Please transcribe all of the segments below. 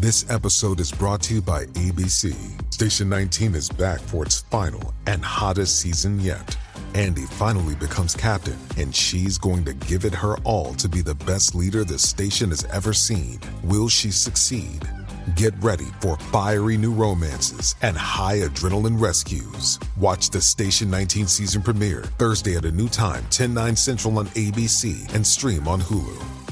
This episode is brought to you by ABC. Station 19 is back for its final and hottest season yet. Andy finally becomes captain, and she's going to give it her all to be the best leader the station has ever seen. Will she succeed? Get ready for fiery new romances and high adrenaline rescues. Watch the Station 19 season premiere Thursday at a new time, 10 9 central on ABC and stream on Hulu.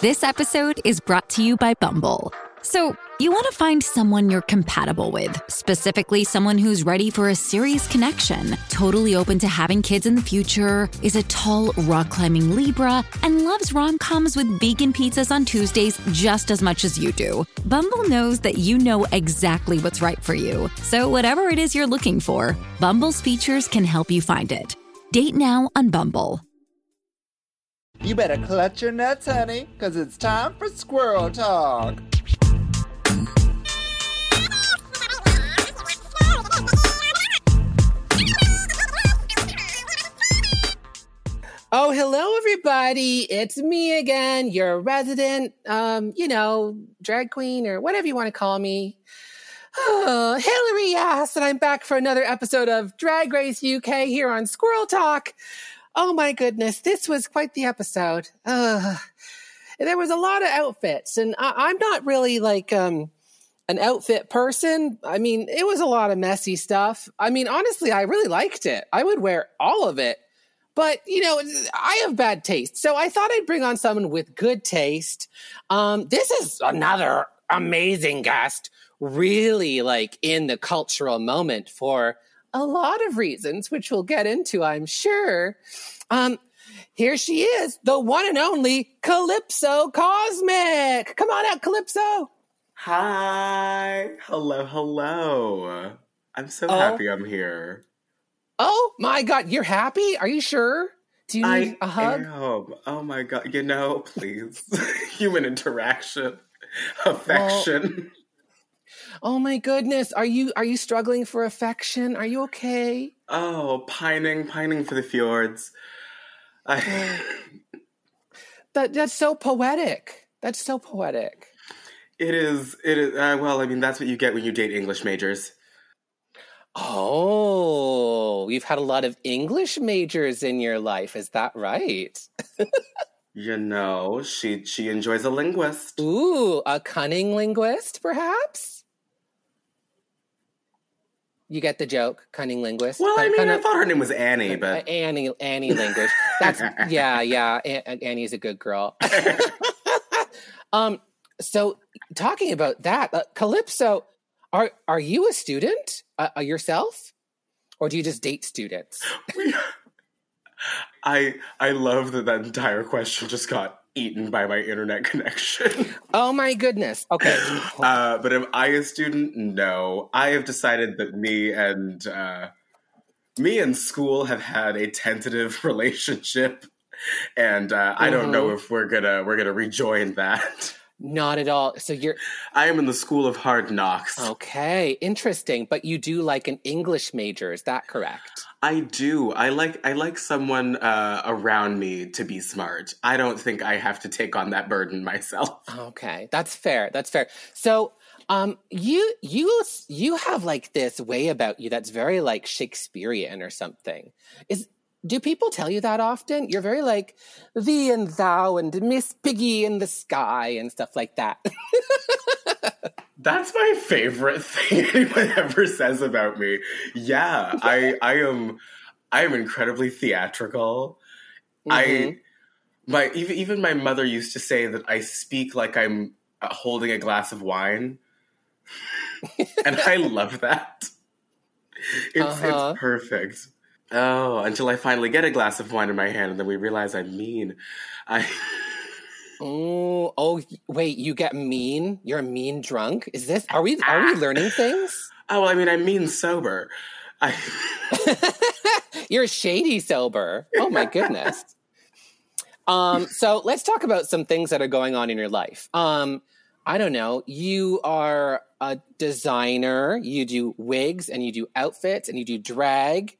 This episode is brought to you by Bumble. So, you want to find someone you're compatible with, specifically someone who's ready for a serious connection, totally open to having kids in the future, is a tall, rock climbing Libra, and loves rom coms with vegan pizzas on Tuesdays just as much as you do. Bumble knows that you know exactly what's right for you. So, whatever it is you're looking for, Bumble's features can help you find it. Date now on Bumble. You better clutch your nuts, honey, because it's time for squirrel talk. Oh, hello, everybody. It's me again, your resident, um, you know, drag queen or whatever you want to call me. Oh, Hillary Yass, and I'm back for another episode of Drag Race UK here on Squirrel Talk. Oh my goodness, this was quite the episode. There was a lot of outfits, and I, am not really like um, an outfit person. I mean, it was a lot of messy stuff. I mean, honestly, I really liked it. I would wear all of it. But, you know, I have bad taste. So I thought I'd bring on someone with good taste. Um, this is another amazing guest, really like in the cultural moment for a lot of reasons, which we'll get into, I'm sure. Um, here she is, the one and only Calypso Cosmic. Come on out, Calypso. Hi. Hello, hello. I'm so Oh. happy I'm here. Oh my God, you're happy? Are you sure? Do you need I a hug? am. Oh my god. You know, please. Human interaction. Affection. Oh my goodness, are you are you struggling for affection? Are you okay? oh, pining, pining for the fjords. I, That that's so poetic. That's so poetic. it is, it is, uh, well, I mean, that's what you get when you date English majors. Oh, you've had a lot of English majors in your life, is that right? You know, she she enjoys a linguist. Ooh, a cunning linguist, perhaps? You get the joke, cunning linguist. Well, I mean, kind I thought her name was Annie, but Annie, Annie linguist. That's yeah, yeah. An- Annie's a good girl. um, so talking about that, uh, Calypso, are are you a student uh, uh, yourself, or do you just date students? I I love that that entire question just got eaten by my internet connection. Oh my goodness. Okay. uh, but am I a student? No. I have decided that me and uh, me and school have had a tentative relationship, and uh, I don't know if we're gonna we're gonna rejoin that. Not at all. So you're I am in the school of hard knocks. okay. Interesting. But you do like an English major. Is that correct? I do. I like I like someone uh, around me to be smart. I don't think I have to take on that burden myself. Okay, that's fair. That's fair. So, um, you you you have like this way about you that's very like Shakespearean or something. Is do people tell you that often? You're very like thee and thou and Miss Piggy in the sky and stuff like that. That's my favorite thing anyone ever says about me. Yeah, I I am I am incredibly theatrical. I Mhm. my even even my mother used to say that I speak like I'm uh, holding a glass of wine. and I love that. It's Uh-huh. it's perfect. Oh, until I finally get a glass of wine in my hand and then we realize I'm mean. I Oh, oh, wait! You get mean. You're a mean drunk. Is this? Are we? Are we learning things? Oh, well, I mean, I'm mean sober. I You're shady sober. Oh my goodness. um, so let's talk about some things that are going on in your life. Um, I don't know. You are a designer. You do wigs and you do outfits and you do drag.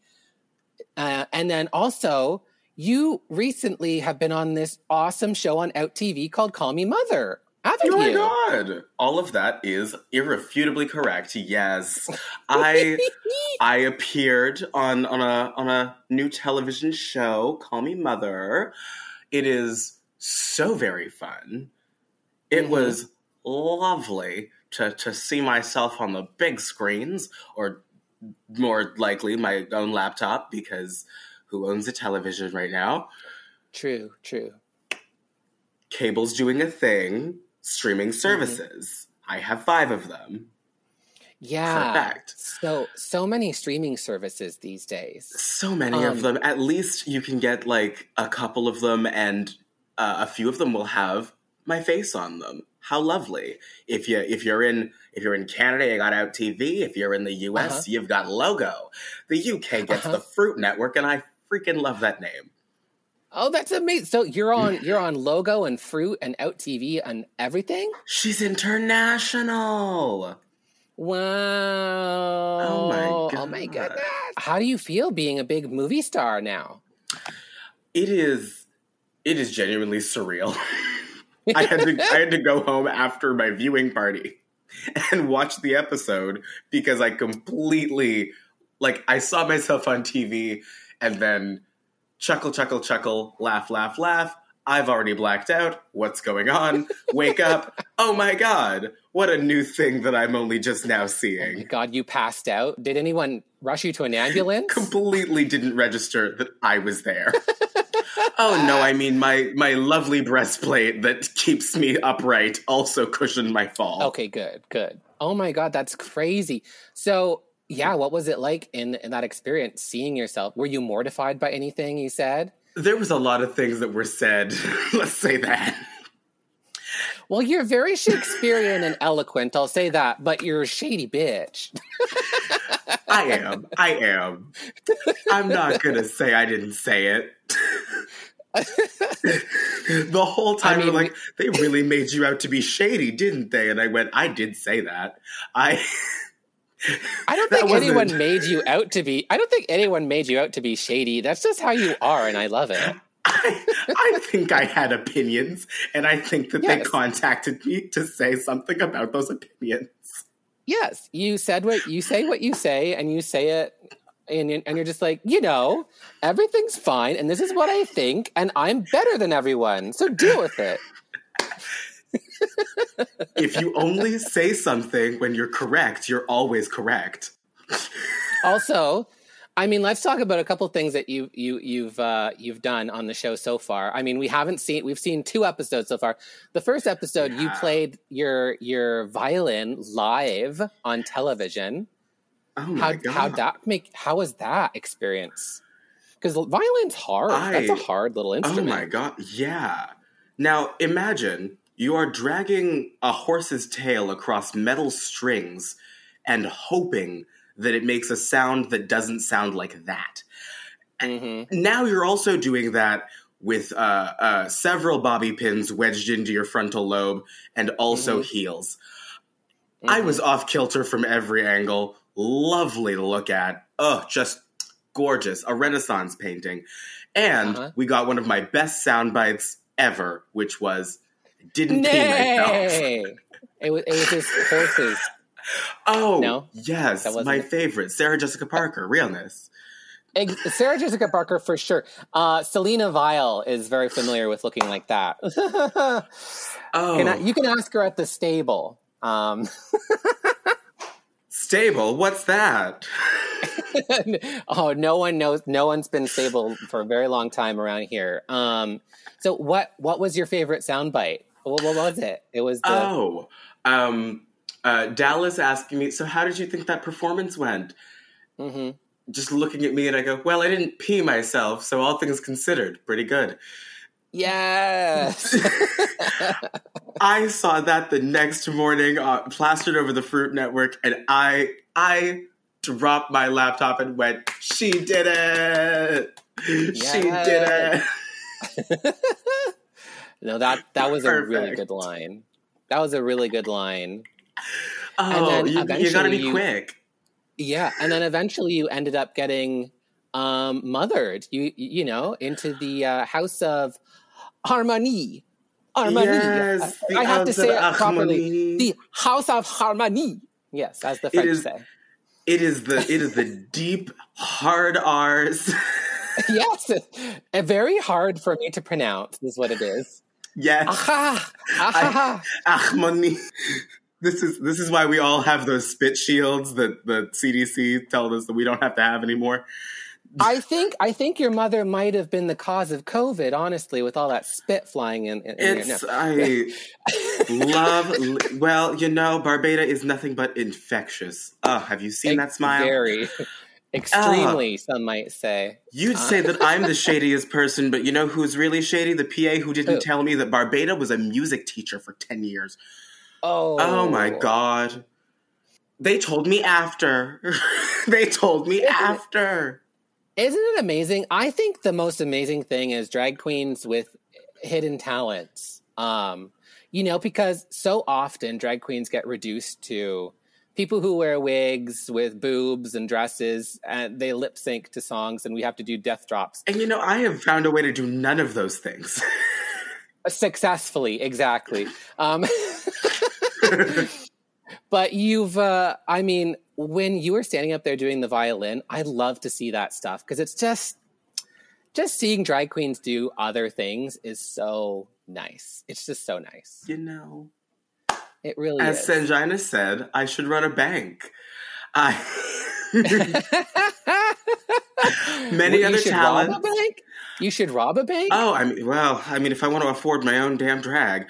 Uh, and then also, you recently have been on this awesome show on Out TV called Call Me Mother. haven't Oh my you? god! All of that is irrefutably correct. Yes, I I appeared on on a on a new television show. Call me Mother. It is so very fun. It Mhm. was lovely to to see myself on the big screens, or more likely my own laptop, because who owns a television right now? True, true. Cable's doing a thing. Streaming services. I have five of them. Yeah. Correct. So so many streaming services these days. So many Um, of them. At least you can get like a couple of them, and uh, a few of them will have my face on them. How lovely! If you if you're in if you're in Canada, you got Out TV. If you're in the US, Uh-huh. you've got Logo. The UK gets Uh-huh. the Fruit Network, and I freaking love that name. Oh, that's amazing. So you're on you're on Logo and Fruit and Out TV and everything? She's international. Wow. Oh my Oh my God. goodness. How do you feel being a big movie star now? It is it is genuinely surreal. I had to I had to go home after my viewing party and watch the episode because I completely like I saw myself on TV and then chuckle chuckle chuckle laugh laugh laugh I've already blacked out. What's going on? Wake up. Oh my god. What a new thing that I'm only just now oh seeing. God, you passed out. Did anyone rush you to an ambulance? completely didn't register that I was there. oh no, I mean my my lovely breastplate that keeps me upright also cushioned my fall. Okay, good, good. Oh my god, that's crazy. So, yeah, what was it like in, in that experience seeing yourself? Were you mortified by anything you said? There was a lot of things that were said. Let's say that. Well, you're very Shakespearean and eloquent, I'll say that, but you're a shady bitch. I am. I am. I'm not gonna say I didn't say it. the whole time I mean, like, they really made you out to be shady, didn't they? And I went, I did say that. I I don't think wasn't- anyone made you out to be I don't think anyone made you out to be shady. That's just how you are and I love it. I, I think I had opinions, and I think that they contacted me to say something about those opinions. Yes, you said what you say what you say and you say it and and you're just like, you know, everything's fine and this is what I think and I'm better than everyone. So deal with it. If you only say something when you're correct, you're always correct. also i mean let's talk about a couple things that you you you've uh you've done on the show so far i mean we haven't seen we've seen two episodes so far the first episode you played your your violin live on television Oh how god! how that make how was that experience because violin's hard that's a hard little instrument. oh my god! Yeah. Now imagine you are dragging a horse's tail across metal strings and hoping that it makes a sound that doesn't sound like that. hmm now you're also doing that with uh, uh, several bobby pins wedged into your frontal lobe and also heels. I Mm-hmm. was off kilter from every angle. Lovely to look at. Oh, just gorgeous. A Renaissance painting. And Uh-huh. we got one of my best sound bites ever, which was didn't pee myself. It was it was just horses Oh, No? yes, my it? favorite, Sarah Jessica Parker, realness. Sarah Jessica Parker for sure. Uh, Selena Vile is very familiar with looking like that. Oh, Can I- you can ask her at the stable. Um, stable. What's that? oh, no one knows. No one's been stable for a very long time around here. Um, so, what what was your favorite soundbite? What, what was it? It was the Oh, um, uh, Dallas asking me, so how did you think that performance went? Mhm. Just looking at me and I go, well, I didn't pee myself, so all things considered, pretty good. Yes. I saw that the next morning, uh, plastered over the Fruit Network, and I, I dropped my laptop and went, she did it! She did it! no, that that was a really good line. That was a really good line. Oh, then you, you gotta be you- quick. Yeah, and then eventually you ended up getting um, mothered. You you know into the uh, house of Harmonie. Harmonie. Yes, the I have to say it properly. The House of Harmonie. Yes, as the French is- say. It is the it is the deep hard R's. yes, very hard for me to pronounce is what it is. yes, Aha, aha. Achmoni. This is this is why we all have those spit shields that the CDC told us that we don't have to have anymore. I think I think your mother might have been the cause of COVID. Honestly, with all that spit flying in. in It's there. I love. Well, you know, Barbada is nothing but infectious. Oh, have you seen No, that smile? Very, extremely. Some might say. You'd uh, say that I'm the shadiest person, but you know who's really shady? The PA who didn't tell me that Barbada was a music teacher for 10 years. Oh, Oh my god. They told me after. they told me after. Isn't it amazing? I think the most amazing thing is drag queens with hidden talents. Um, you know, because so often drag queens get reduced to people who wear wigs with boobs and dresses and they lip sync to songs and we have to do death drops And you know, I have found a way to do none of those things. successfully, exactly. Um, but you've, uh, I mean, when you were standing up there doing the violin, I love to see that stuff because it's just, just seeing drag queens do other things is so nice. It's just so nice. you know, It really as is. Sanjina said, I should run a bank. I Many Well, other you should talents. Rob a bank? You should rob a bank? Oh, I mean, well, I mean, if I want to afford my own damn drag.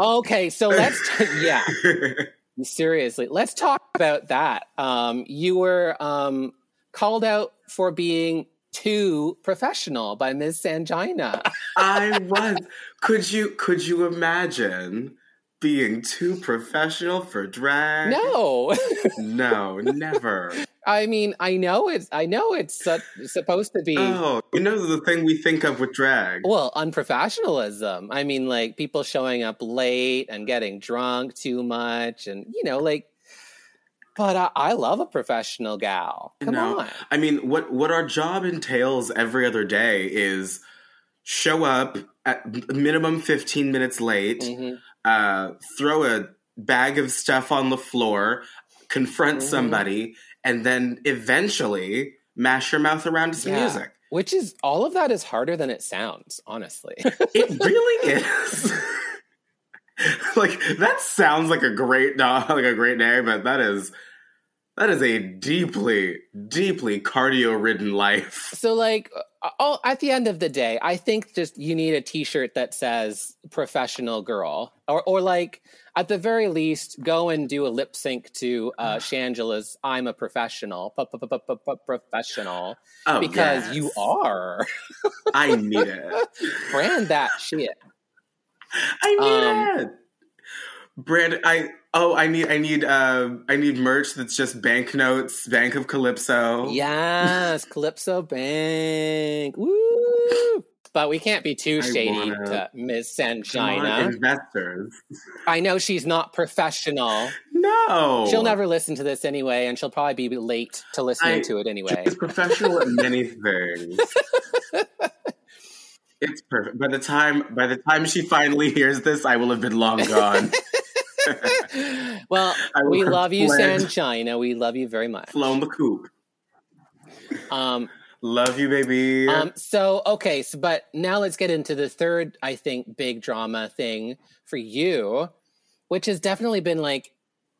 Okay, so let's, yeah. Seriously, let's talk about that. Um, you were um, called out for being too professional by Ms. Sanjina. I was. Could you could you imagine being too professional for drag? no, No, never. I mean I know it's I know it's su- supposed to be Oh, you know the thing we think of with drag. well unprofessionalism. I mean like people showing up late and getting drunk too much, and you know like. But I, I love a professional gal. Come No. on. I mean, what what our job entails every other day is show up at minimum fifteen minutes late, Mhm. uh, throw a bag of stuff on the floor, confront Mhm. somebody, and then eventually mash your mouth around to some Yeah. music. Which is all of that is harder than it sounds, honestly. It really is. like that sounds like a great like a great day, but that is that is a deeply, deeply cardio-ridden life. so like uh, oh, at the end of the day, I think just you need a t-shirt that says professional girl or or like at the very least go and do a lip sync to uh Shangela's I'm a professional, professional Oh, because yes. you are. I need it. Brand that shit. I need Um, it. Brandon, I oh, I need, I need, uh, I need merch that's just banknotes, Bank of Calypso. Yes, Calypso Bank. Woo! But we can't be too shady wanna- to Ms. Come investors. I know she's not professional. No, She'll never listen to this anyway, and she'll probably be late to listening I- to it anyway. She's professional at many things. It's perfect. By the time by the time she finally hears this, I will have been long gone. well, we love you. Sanjina. We love you very much. Flown the coop. Um, Love you, baby. um, so okay, so but now let's get into the third, I think, big drama thing for you, which has definitely been like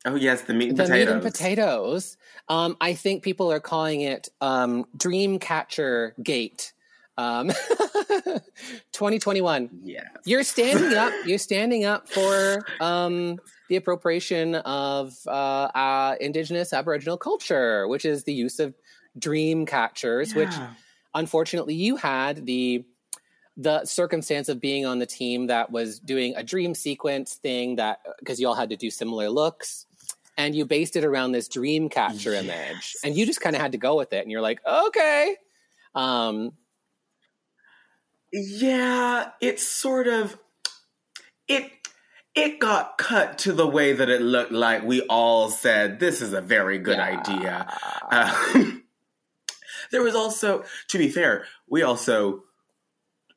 oh yes, the meat and the potatoes. meat and potatoes. Um, I think people are calling it um, Dreamcatcher Gate. Um, 2021. Yes. You're standing up. You're standing up for um, the appropriation of uh, uh, Indigenous Aboriginal culture, which is the use of dream catchers. Which, unfortunately, you had the the circumstance of being on the team that was doing a dream sequence thing that because you all had to do similar looks. And you based it around this dream catcher image, and you just kind of had to go with it. And you're like, okay, um, Yeah, it's sort of it it got cut to the way that it looked like we all said this is a very good Yeah. idea. Um, there was also, to be fair, we also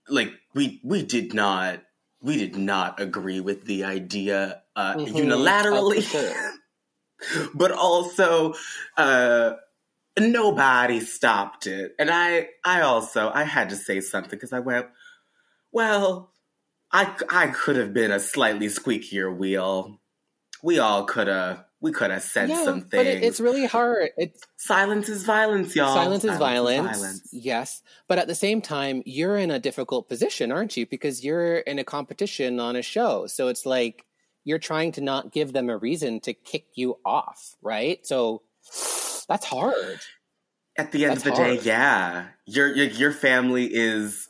like we we did not we did not agree with the idea uh, Mhm. unilaterally, Oh, but also uh, nobody stopped it. And I, I also, I had to say something because I went, well, I, I could have been a slightly squeakier wheel. We all could have, we could have said yeah, some things. but it, it's really hard. It's silence is violence, y'all. silence is violence. violence. Yes, but at the same time, you're in a difficult position, aren't you? Because you're in a competition on a show, so it's like you're trying to not give them a reason to kick you off, right? So that's hard. At the end That's of the day, yeah, your, your your family is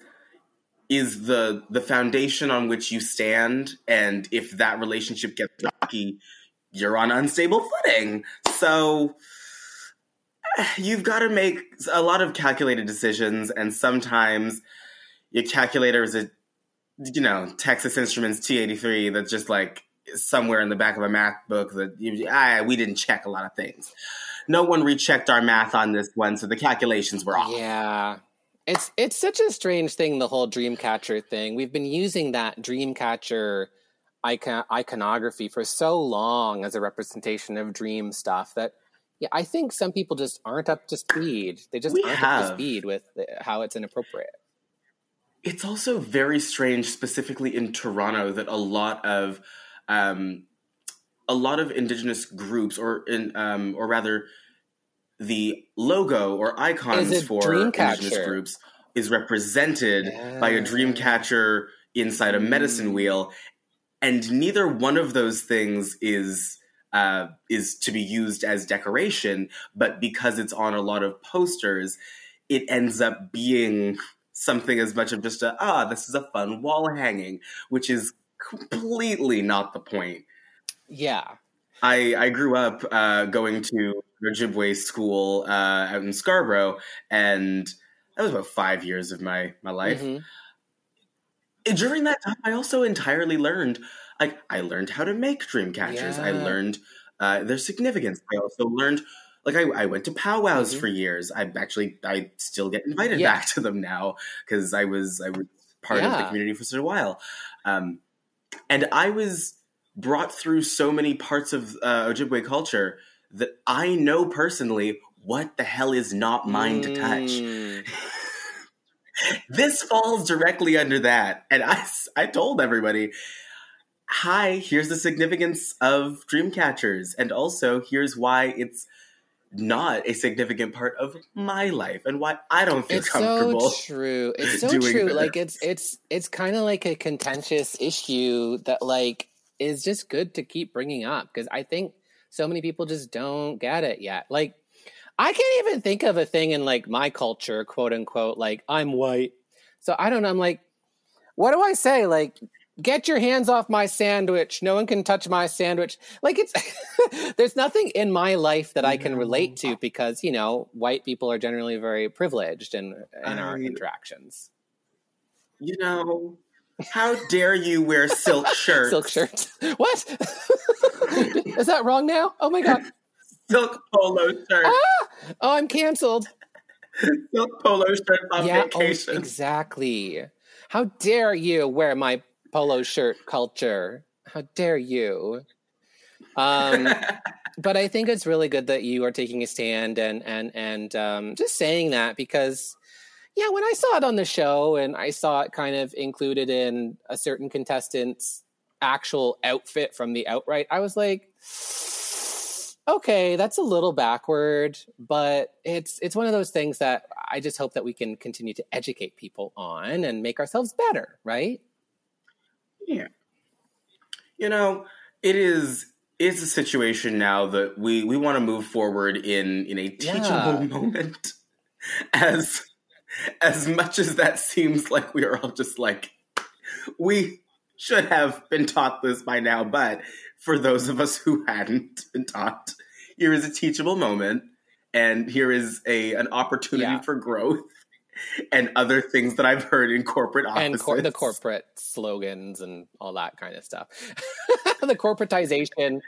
is the the foundation on which you stand, and if that relationship gets rocky, you're on unstable footing. So you've got to make a lot of calculated decisions, and sometimes your calculator is a you know Texas Instruments T83 that's just like somewhere in the back of a math book that you, ah, we didn't check a lot of things. No one rechecked our math on this one, so the calculations were off. Yeah. It's it's such a strange thing, the whole Dreamcatcher thing. We've been using that Dreamcatcher icon iconography for so long as a representation of dream stuff that yeah, I think some people just aren't up to speed. They just We aren't up to speed with the, how it's inappropriate. It's also very strange, specifically in Toronto, that a lot of um, a lot of Indigenous groups, or in, um, or rather, the logo or icons for Indigenous groups is represented by a Yeah. dream catcher inside a medicine Mm. wheel, and neither one of those things is uh, is to be used as decoration. But because it's on a lot of posters, it ends up being something as much of just a ah, this is a fun wall hanging, which is completely not the point. Yeah. I, I grew up uh, going to Ojibwe school uh, out in Scarborough, and that was about five years of my my life. Mhm. During that time, I also entirely learned. Like I learned how to make dream catchers. I learned uh, their significance. I also learned. Like I, I went to powwows Mhm. for years. I actually I still get invited Yeah. back to them now because I was I was part of the community for such a while, um, and I was brought through so many parts of uh, Ojibwe culture that I know personally what the hell is not mine to touch. Mm. This falls directly under that. And I, I told everybody, hi, here's the significance of dream catchers. And also, here's why it's not a significant part of my life and why I don't feel It's comfortable. so true. It's so true. this. Like it's it's it's kind of like a contentious issue that like is just good to keep bringing up because I think so many people just don't get it yet. Like I can't even think of a thing in like my culture, quote unquote, like I'm white. So I don't know. I'm like, what do I say? Like, get your hands off my sandwich. No one can touch my sandwich. Like it's there's nothing in my life that I can relate to because, you know, white people are generally very privileged in in our I- interactions. You know, how dare you wear silk shirts? Silk shirts. What? Is that wrong now? Oh my god. Silk polo shirt. Ah! Oh, I'm canceled. Silk polo shirts on yeah, oh, vacation. exactly. How dare you wear my polo shirt culture? How dare you? Um, but I think it's really good that you are taking a stand and and and um, just saying that because yeah, when I saw it on the show and I saw it kind of included in a certain contestant's actual outfit from the outright, I was like, okay, that's a little backward, but it's it's one of those things that I just hope that we can continue to educate people on and make ourselves better, right? Yeah. You know, it is it's a situation now that we we want to move forward in in a teachable Yeah. moment. As as much as that seems like we are all just like we should have been taught this by now, but for those of us who hadn't been taught, here is a teachable moment and here is a an opportunity Yeah. for growth and other things that I've heard in corporate offices. and cor- the corporate slogans and all that kind of stuff. the corporatization,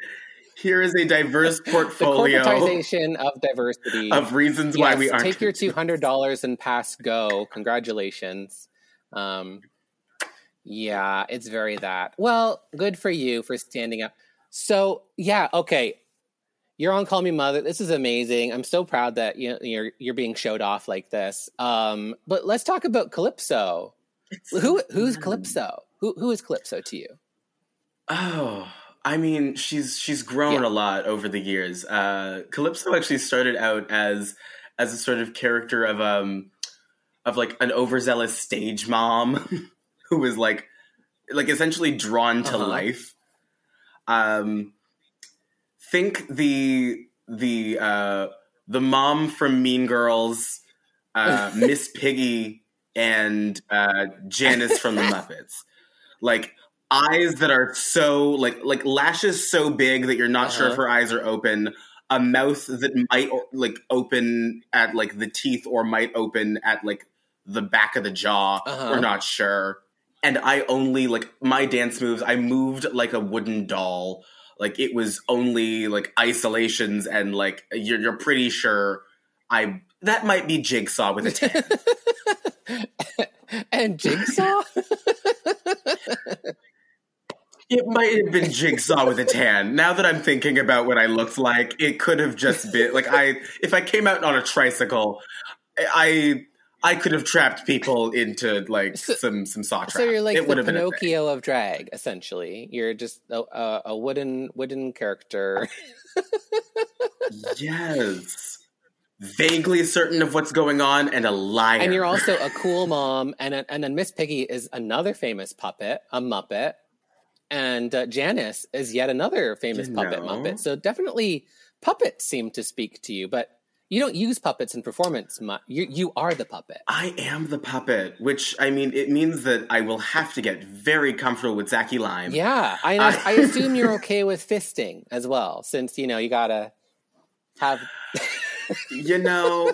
Here is a diverse the portfolio corporatization of diversity. of reasons why we aren't. take your two hundred dollars and pass go. Congratulations. Um, Yeah, it's very that. Well, good for you for standing up. So, yeah, okay. You're on Call Me Mother. This is amazing. I'm so proud that you know, you're you're being showed off like this. Um, but let's talk about Calypso. Who who's Calypso? Who who is Calypso to you? Oh, I mean, she's she's grown Yeah. a lot over the years. Uh, Calypso actually started out as as a sort of character of um of like an overzealous stage mom who was like like essentially drawn to Uh-huh. life. Um, think the the uh, the mom from Mean Girls, uh, Miss Piggy, and uh, Janice from the Muppets. Like eyes that are so like like lashes so big that you're not sure Uh-huh. if her eyes are open. A mouth that might like open at like the teeth or might open at like the back of the jaw. Uh-huh. We're not sure. And I only like my dance moves. I moved like a wooden doll. Like it was only like isolations and like you're you're pretty sure I that might be jigsaw with a 10 and Jigsaw? It might have been Jigsaw with a tan. Now that I'm thinking about what I looked like, it could have just been like I if I came out on a tricycle, I I could have trapped people into like So- some some saw traps. so you're like it the a. Pinocchio of drag, essentially. You're just a, a, a wooden wooden character. Yes. Vaguely certain of what's going on and a liar. And you're also a cool mom, and and then Miss Piggy is another famous puppet, a Muppet, and uh, Janice is yet another famous puppet. Muppet. So definitely, puppets seem to speak to you, but you don't use puppets in performance. Mu- you you are the puppet. I am the puppet, which I mean, it means that I will have to get very comfortable with Zachy Lime. Yeah, I I- I assume you're okay with fisting as well, since you know you gotta have. You know,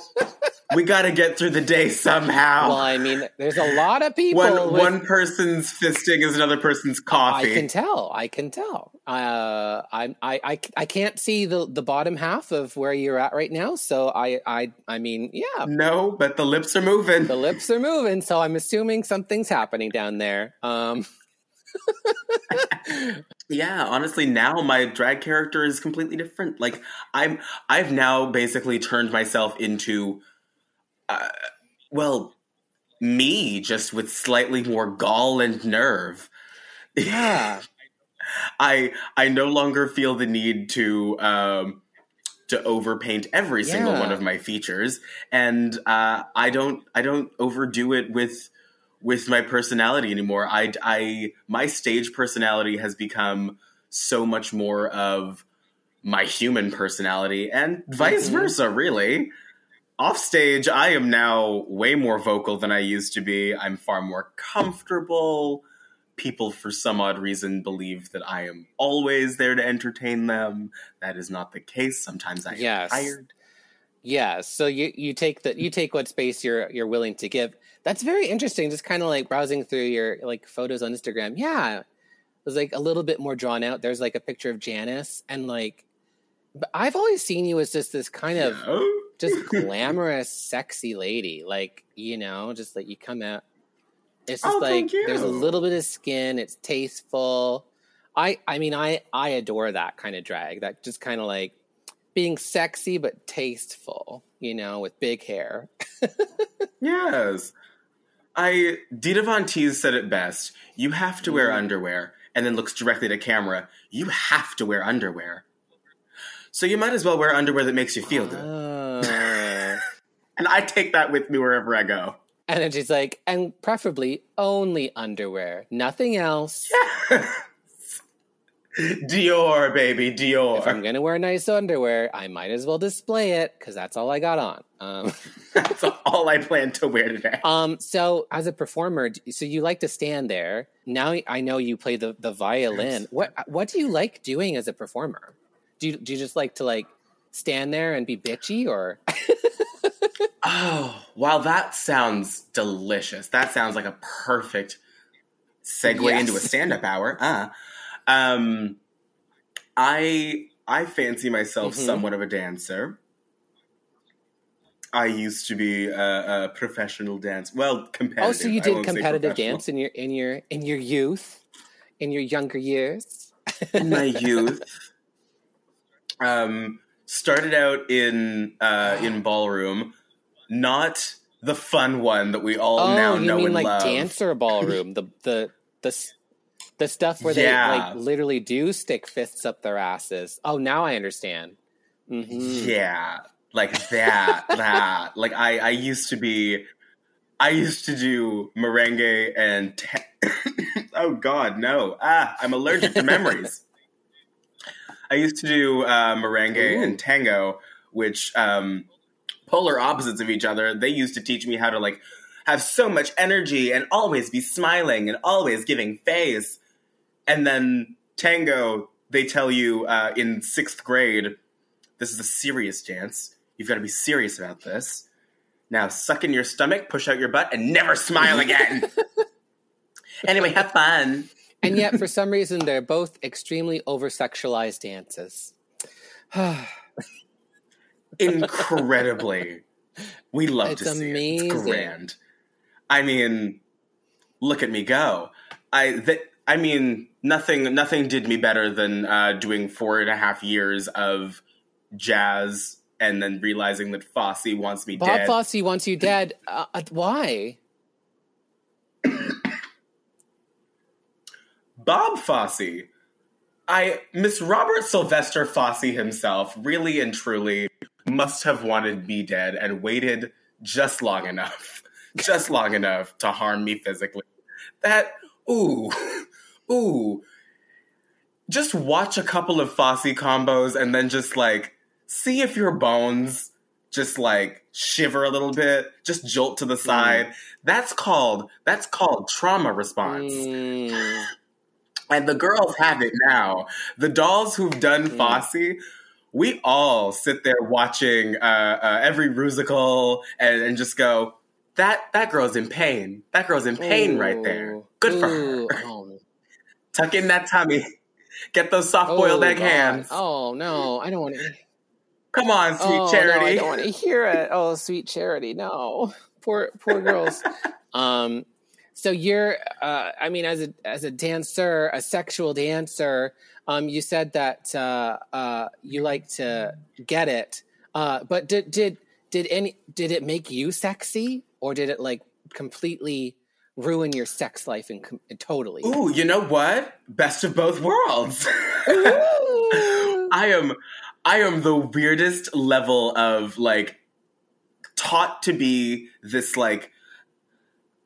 we got to get through the day somehow. Well, I mean, there's a lot of people. one with- one person's fisting is another person's coffee. I can tell. I can tell. Uh, I, I, I, I can't see the, the bottom half of where you're at right now. So I, I, I mean, yeah, no, but the lips are moving. the lips are moving. So I'm assuming something's happening down there. Um, yeah, honestly, now my drag character is completely different. Like I'm, I've now basically turned myself into, uh, well, me just with slightly more gall and nerve. yeah, I I no longer feel the need to um, to overpaint every single one of my features, and uh, I don't I don't overdo it with with my personality anymore. I I my stage personality has become so much more of my human personality, and vice Mhm. versa. Really, off stage, I am now way more vocal than I used to be. I'm far more comfortable people for some odd reason believe that I am always there to entertain them. That is not the case. Sometimes I Yes. am tired. Yeah. So you, you take the, you take what space you're, you're willing to give. That's very interesting. Just kind of like browsing through your like photos on Instagram. Yeah. It was like a little bit more drawn out. There's like a picture of Janice and like, but I've always seen you as just this kind of No? just glamorous, sexy lady. Like, you know, just like you come out. It's just Oh, like there's a little bit of skin, it's tasteful. I I mean I I adore that kind of drag. That just kind of like being sexy but tasteful, you know, with big hair. Yes. I Dita Von Teese said it best. You have to wear Mm. underwear, and then looks directly to camera. You have to wear underwear. So you might as well wear underwear that makes you feel good. Oh. And I take that with me wherever I go. and then she's like, and preferably only underwear, nothing else. Dior, baby, Dior. If I'm gonna wear nice underwear, I might as well display it because that's all I got on. Um, That's all I plan to wear today. Um, so as a performer, so you like to stand there. Now I know you play the, the violin. What what do you like doing as a performer? Do you do you just like to like stand there and be bitchy or Oh, wow, that sounds delicious. That sounds like a perfect segue Yes. into a stand-up hour. Uh, um, I I fancy myself Mhm. somewhat of a dancer. I used to be a, a professional dance. Well, competitive. Oh, so you did competitive dance in your in your in your youth, in your younger years. in my youth. Um, started out in uh, in ballroom, not the fun one that we all oh, now you know mean and like love. dancer ballroom? the the the the stuff where Yeah. they like literally do stick fists up their asses. Oh, now I understand. hmm Yeah, like that. that. Like I, I used to be. I used to do merengue and. Ta- oh God, no! Ah, I'm allergic to memories. I used to do uh, merengue Ooh. and tango, which um, polar opposites of each other. They used to teach me how to like have so much energy and always be smiling and always giving face. And then tango, they tell you uh, in sixth grade, this is a serious dance. You've got to be serious about this. Now suck in your stomach, push out your butt, and never smile again. anyway, have fun. And yet, for some reason, they're both extremely over sexualized dances. incredibly. We love It's to see amazing. it. It's grand. I mean, look at me go. I that I mean, nothing nothing did me better than uh, doing four and a half years of jazz and then realizing that Fosse wants me Bob dead. Fosse wants you dead. Uh, uh, why? Bob Fosse. I Miss Robert Sylvester Fosse himself really and truly must have wanted me dead and waited just long enough, just long enough to harm me physically. That ooh, ooh. Just watch a couple of Fosse combos and then just like see if your bones just like shiver a little bit, just jolt to the side. That's called that's called trauma response. Mm. And the girls have it now. The dolls who've done Mm. Fosse, we all sit there watching uh, uh, every musical and, and just go, that that girl's in pain. That girl's in pain right there. Ooh. Good for her. Oh, Tuck in that tummy. Get those soft boiled oh, egg God. hands. Oh no, I don't want to. Come on, sweet oh, charity. No, I don't want to hear it. Oh, sweet charity. No, poor poor girls. um, so you're, uh, I mean, as a as a dancer, a sexual dancer, um, you said that uh, uh, you like to get it, uh, but did did did any did it make you sexy, or did it like completely ruin your sex life and com- totally? Ooh, you know what? Best of both worlds. I am I am the weirdest level of like taught to be this like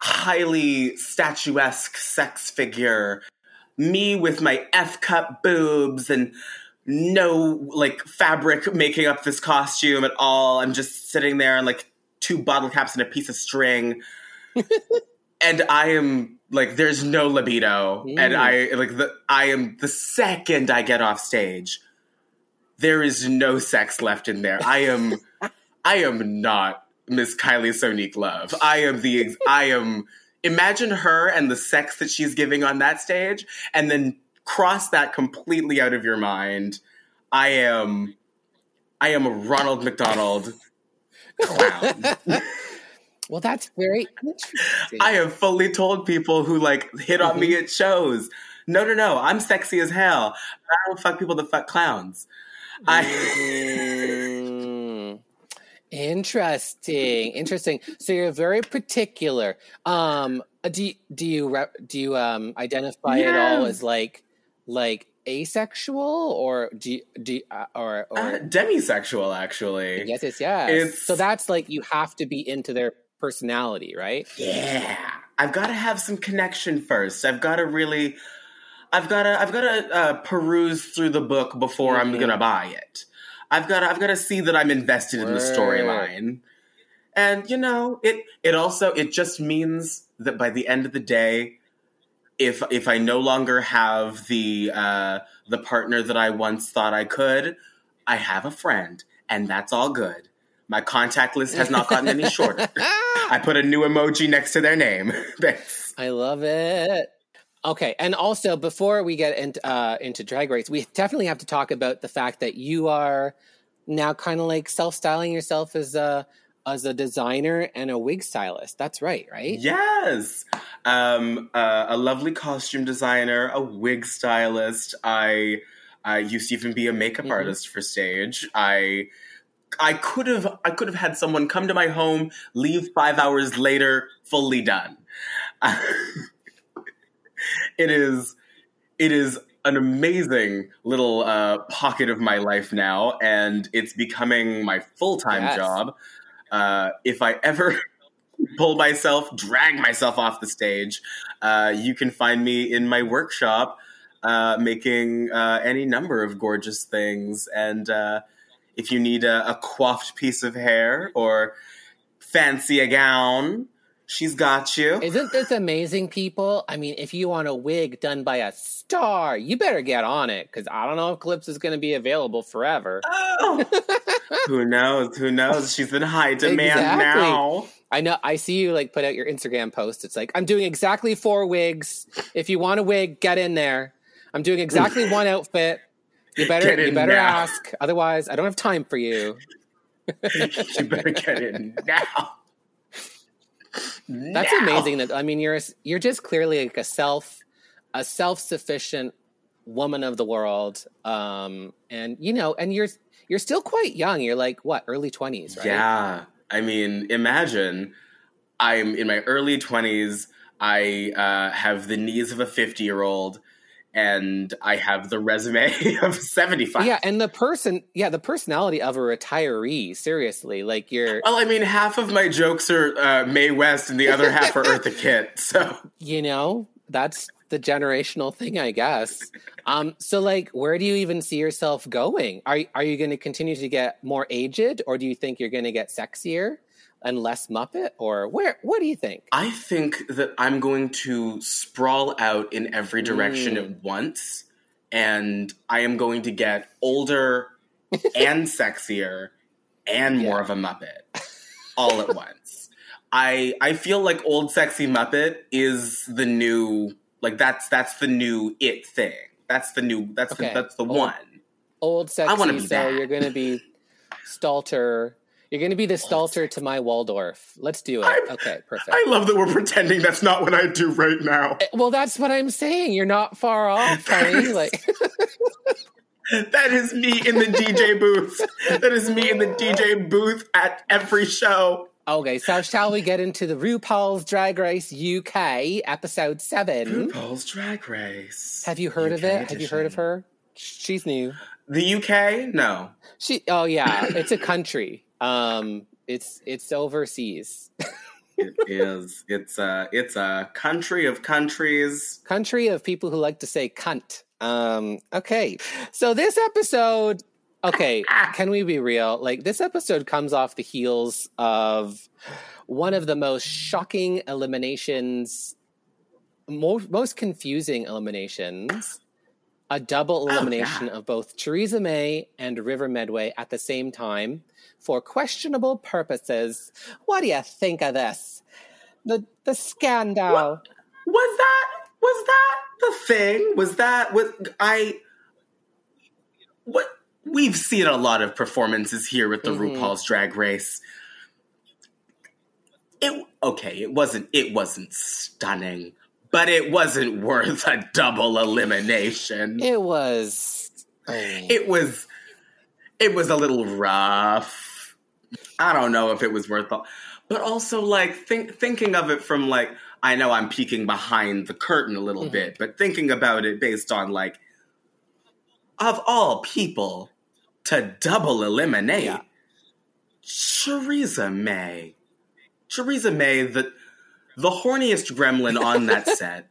highly statuesque sex figure. Me with my F cup boobs and no like fabric making up this costume at all. I'm just sitting there on like two bottle caps and a piece of string. and I am like there's no libido. And Mm. I like the I am the second I get off stage, there is no sex left in there. I am I am not Miss Kylie Sonique Love. I am the I am imagine her and the sex that she's giving on that stage and then cross that completely out of your mind. I am I am a Ronald McDonald clown. Well, that's very interesting. I have fully told people who like hit on me at shows. No, no, no. I'm sexy as hell. I don't fuck people that fuck clowns. I Mm. Interesting, interesting. So you're very particular. Um, do do you do you um identify at all as like like asexual or do do uh, or or uh, demisexual actually. yes yes yes. it's- So that's like you have to be into their personality, right? Yeah. I've got to have some connection first. I've got to really I've got to I've got to uh, peruse through the book before I'm Mhm. going to buy it. I've got to I've got to see that I'm invested in the storyline. And you know, it it also it just means that by the end of the day if if I no longer have the uh the partner that I once thought I could, I have a friend and that's all good. My contact list has not gotten any shorter. I put a new emoji next to their name. Thanks. I love it. Okay, and also before we get into uh, into drag race, we definitely have to talk about the fact that you are now kind of like self styling yourself as a as a designer and a wig stylist. That's right, right? Yes. Um, uh, a lovely costume designer, a wig stylist. I I used to even be a makeup Mhm. artist for stage. I I could have I could have had someone come to my home, leave five hours later, fully done. it is it is an amazing little uh, pocket of my life now, and it's becoming my full time Yes. job. Uh, if I ever pull myself, drag myself off the stage, uh, you can find me in my workshop uh, making uh, any number of gorgeous things. And uh, if you need a, a coiffed piece of hair or fancy a gown, she's got you. Isn't this amazing, people? I mean, if you want a wig done by a star, you better get on it because I don't know if Clips is going to be available forever. Oh. Who knows? Who knows? She's in high demand Exactly. now. I know. I see you like put out your Instagram post. It's like I'm doing exactly four wigs. If you want a wig, get in there. I'm doing exactly one outfit. You better you better now. ask. Otherwise, I don't have time for you. you better get in now. That's Now. amazing. That I mean, you're you're just clearly like a self a self sufficient woman of the world. Um, and you know, and you're you're still quite young. You're like what early twenties, right? Yeah. I mean, imagine I'm in my early 20s. I uh, have the knees of a 50 year old, and I have the resume of 75. Yeah, and the person, yeah, the personality of a retiree. Seriously, like you're, Well, I mean, half of my jokes are uh, Mae West, and the other half are Eartha Kitt. So you know, that's the generational thing, I guess. Um, so like, where do you even see yourself going? Are are you going to continue to get more aged, or do you think you're going to get sexier and less Muppet, or where? What do you think? I think that I'm going to sprawl out in every direction Mm. at once, and I am going to get older and sexier and more Yeah. of a Muppet all at once. I I feel like old sexy Muppet is the new like that's that's the new it thing. That's the new that's Okay. the that's the Old- one. Old sexy. wanna be so that. you're going to be Statler. You're going to be the Statler to my Waldorf. Let's do it. I'm- okay, perfect. I love that we're pretending that's not what I do right now. Eh, well, that's what I'm saying. You're not far off, honey. Like. That is me in the DJ booth. That is me in the DJ booth at every show. Okay, so shall we get into the RuPaul's Drag Race UK episode seven? RuPaul's Drag Race. Have you heard of UK it? Have you heard of her? She's new. The UK? No. She. Oh yeah, it's a country. Um, it's it's overseas. It is. It's a. It's a country of countries. Country of people who like to say cunt. Um, okay, so this episode. Okay, can we be real? Like this episode comes off the heels of one of the most shocking eliminations, most most confusing eliminations, a double Oh, elimination yeah. of both Choriza May and River Medway at the same time for questionable purposes. What do you think of this? The the scandal. Was that? Was that the thing? Was that? Was I? What? We've seen a lot of performances here with the Mhm. RuPaul's Drag Race. It okay. It wasn't. It wasn't stunning, but it wasn't worth a double elimination. It was. oh. it was it was a little rough. I don't know if it was worth it. But also like think, thinking of it from like I know I'm peeking behind the curtain a little Mhm. bit, but thinking about it based on like of all people to double eliminate Yeah. Choriza May. Choriza May, the the horniest gremlin on that set.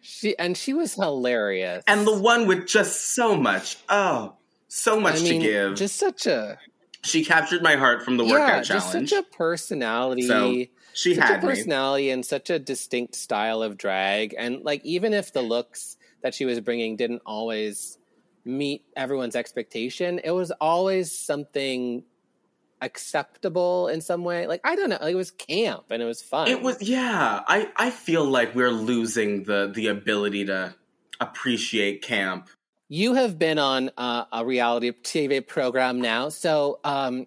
she and she was hilarious. and the one with just so much oh so much I mean, to give just such a she captured my heart from the yeah, workout just such a personality. So, she such had a me personality and such a distinct style of drag, and like even if the looks that she was bringing didn't always meet everyone's expectation, it was always something acceptable in some way. Like I don't know, like, it was camp and it was fun. it was yeah i i feel like we're losing the the ability to appreciate camp You have been on uh, a reality TV program now, so um,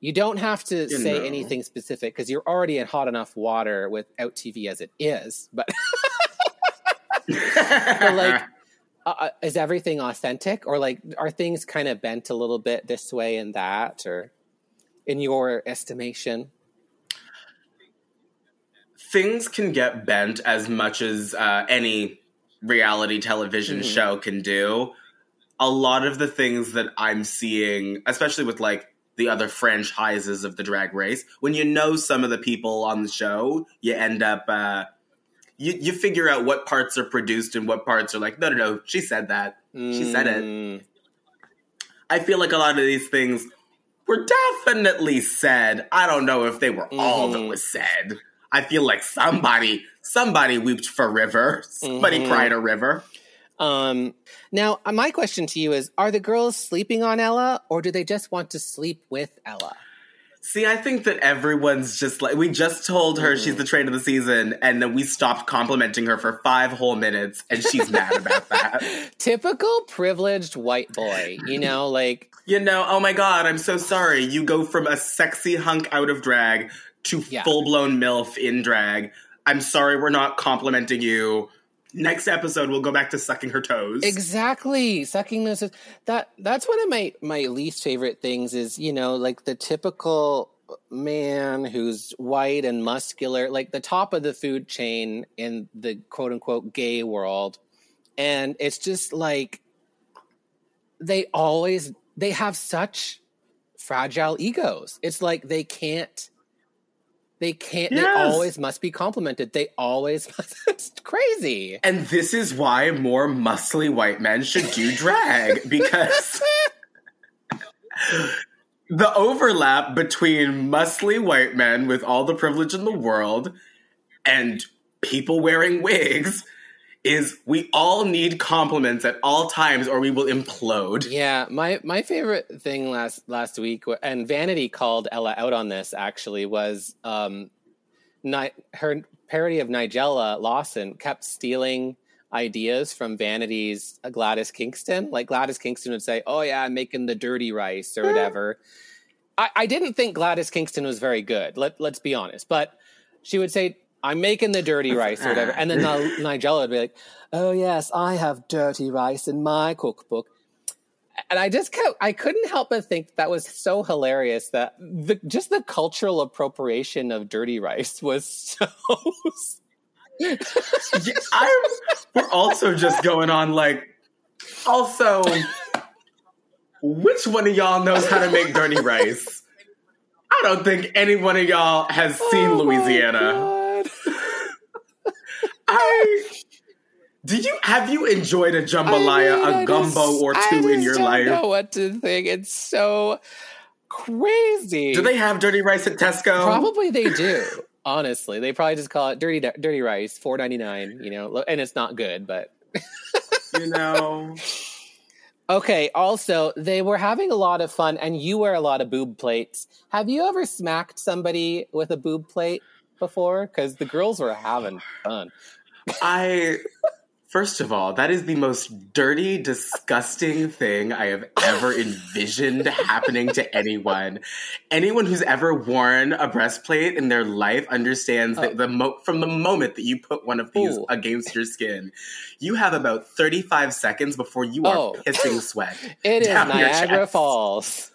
You don't have to You say know. anything specific because you're already in hot enough water without TV as it is. But, but like, uh, uh, is everything authentic, or like, are things kind of bent a little bit this way and that, or in your estimation? things can get bent as much as uh, any reality television Mhm. show can do. A lot of the things that I'm seeing, especially with like the other franchises of the drag race, when you know some of the people on the show, you end up uh, you you figure out what parts are produced and what parts are like, no, no, no, she said that. She said it. Mm, I feel like a lot of these things were definitely said. I don't know if they were all that Mhm. was said. I feel like somebody somebody wept for River. Somebody Mhm. cried a river. Um, now, uh, my question to you is: Are the girls sleeping on Ella, or do they just want to sleep with Ella? See, I think that everyone's just like we just told her she's mm. the train of the season, and then we stopped complimenting her for five whole minutes, and she's mad about that. Typical privileged white boy, you know, like You know, oh my god, I'm so sorry. You go from a sexy hunk out of drag to Yeah. full blown MILF in drag. I'm sorry we're not complimenting you. Next episode, we'll go back to sucking her toes. exactly sucking this. That that's one of my my least favorite things. Is you know like the typical man who's white and muscular, like the top of the food chain in the quote unquote gay world, and it's just like they always they have such fragile egos. It's like they can't. They can't. They always must be complimented. They always must. It's crazy. and this is why more muscly white men should do drag because the overlap between muscly white men with all the privilege in the world and people wearing wigs is we all need compliments at all times or we will implode. Yeah, my my favorite thing last last week, and Vanity called Ella out on this. Actually, was um, Ni- her parody of Nigella Lawson kept stealing ideas from Vanity's Gladys Kingston. Like Gladys Kingston would say, "Oh yeah, I'm making the dirty rice or whatever." I, I didn't think Gladys Kingston was very good. Let Let's be honest, but she would say. I'm making the dirty rice or whatever. And then Ni- Nigella would be like, oh, yes, I have dirty rice in my cookbook and I just kept, I couldn't help but think that was so hilarious that the just the cultural appropriation of dirty rice was so. Yeah, I'm, we're also just going on like, also, which one of y'all knows how to make dirty rice? I don't think any one of y'all has seen Oh Louisiana. God. I do you have you enjoyed a jambalaya, mean, I a gumbo just- or I two in just your don't life? know what to think. It's so crazy. Do they have dirty rice at Tesco? Probably they do. Honestly, they probably just call it dirty dirty rice, four ninety nine. You know, and it's not good, but You know, Okay, also, they were having a lot of fun, and you wear a lot of boob plates. Have you ever smacked somebody with a boob plate before? Because the girls were having fun. I. First of all, that is the most dirty, disgusting thing I have ever envisioned happening to anyone. Anyone who's ever worn a breastplate in their life understands that oh. the mo- from the moment that you put one of these Ooh. against your skin, you have about 35 seconds before you are Oh. pissing sweat. It is Niagara. Falls.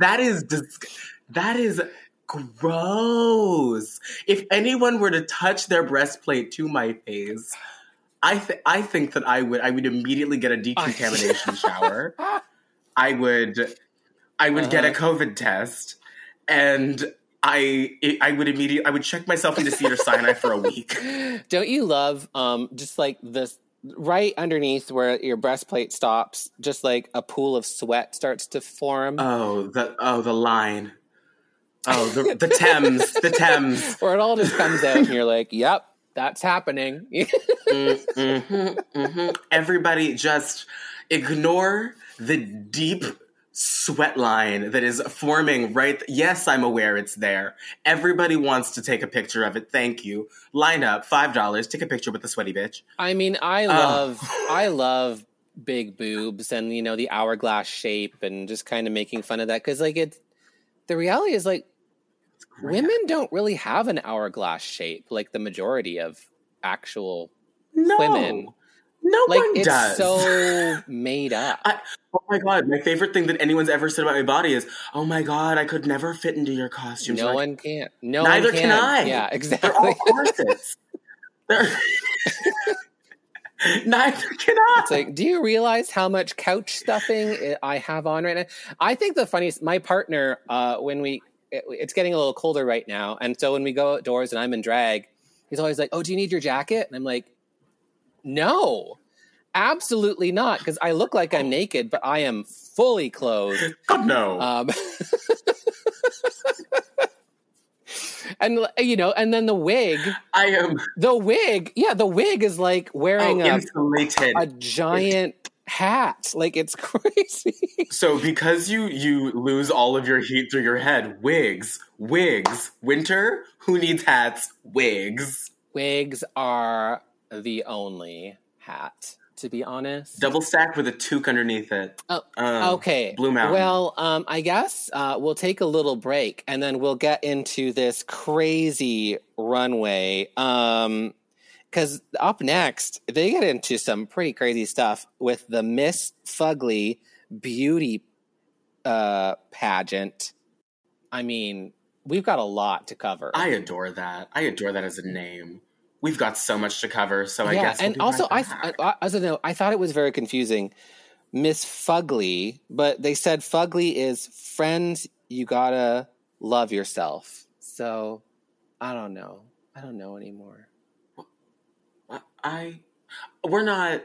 That is dis- that is gross. If anyone were to touch their breastplate to my face, I th- I think that I would I would immediately get a decontamination shower. I would I would get a Uh-huh. COVID test and I I would immediately I would check myself into Cedar Sinai for a week. Don't you love um, just like this right underneath where your breastplate stops, just like a pool of sweat starts to form? Oh the oh the line. Oh the the Thames the Thames. where it all just comes out, and you're like, yep, that's happening. hmm hmm Everybody just ignore the deep sweat line that is forming right. th- yes, I'm aware it's there. Everybody wants to take a picture of it. Thank you. Line up, five dollars. Take a picture with the sweaty bitch. I mean, I Oh. love I love big boobs and you know the hourglass shape and just kind of making fun of that because like it's the reality is like. Women don't really have an hourglass shape like the majority of actual no, women. no like one it's does. so made up. I, oh my god, my favorite thing that anyone's ever said about my body is, "Oh my god, I could never fit into your costume." no Like, one can. No Neither one can I. Yeah, They're exactly. all corsets. They're- Neither can I. It's like, do you realize how much couch stuffing I have on right now? I think the funniest, my partner, uh, when we, it- it's getting a little colder right now. And so when we go outdoors and I'm in drag, he's always like, oh, do you need your jacket? And I'm like, no, absolutely not. Because I look like I'm naked, but I am fully clothed. God no. Um, and, you know, and then the wig, I am the wig, yeah, the wig is like wearing oh, a a giant hat. Like it's crazy. So because you you lose all of your heat through your head, wigs, wigs, winter, who needs hats? Wigs. Wigs are the only hat, to be honest. Double stacked with a toque underneath it. Oh, Um, okay. Blue Mountain. Well, um, I guess uh, we'll take a little break and then we'll get into this crazy runway. Um, because up next, they get into some pretty crazy stuff with the Miss Fugly beauty uh, pageant. I mean, we've got a lot to cover. I adore that. I adore that as a name. We've got so much to cover, so I yeah, guess. we'll and be also right I. I as a note, I thought it was very confusing. Miss Fugly, but they said Fugly is friends. You gotta love yourself. So I don't know. I don't know anymore. I, we're not.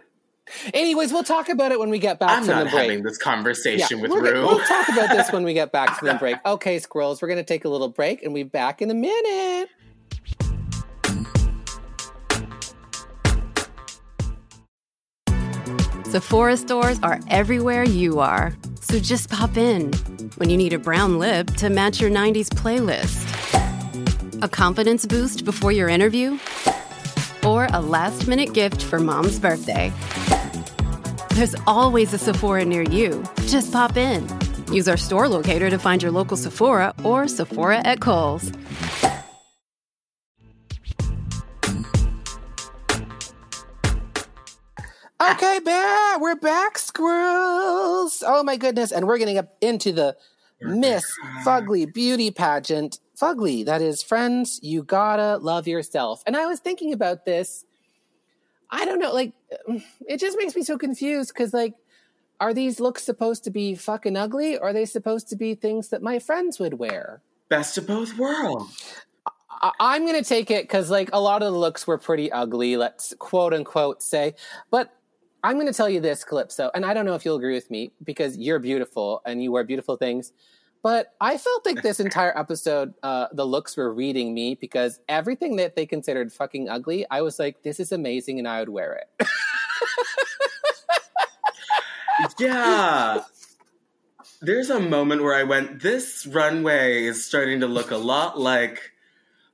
Anyways, we'll talk about it when we get back I'm from not the break. having this conversation with we're Rue. We'll talk about this when we get back from the break. Okay, squirrels, we're going to take a little break and we'll be back in a minute. Sephora stores are everywhere you are. So just pop in when you need a brown lip to match your 90s playlist, a confidence boost before your interview, or a last minute gift for mom's birthday. There's always a Sephora near you. Just pop in. Use our store locator to find your local Sephora or Sephora at Kohl's. Okay, back. We're back, squirrels. Oh my goodness. And we're getting up into the Miss Fugly beauty pageant. Fugly, that is friends, you gotta love yourself. And I was thinking about this. I don't know, like it just makes me so confused because like are these looks supposed to be fucking ugly or are they supposed to be things that my friends would wear? Best of both worlds. I- I'm going to take it because, like, a lot of the looks were pretty ugly, let's quote unquote say. But I'm going to tell you this, Calypso, and I don't know if you'll agree with me because you're beautiful and you wear beautiful things. But I felt like this entire episode, uh, the looks were reading me because everything that they considered fucking ugly, I was like, this is amazing and I would wear it. Yeah. There's a moment where I went, this runway is starting to look a lot like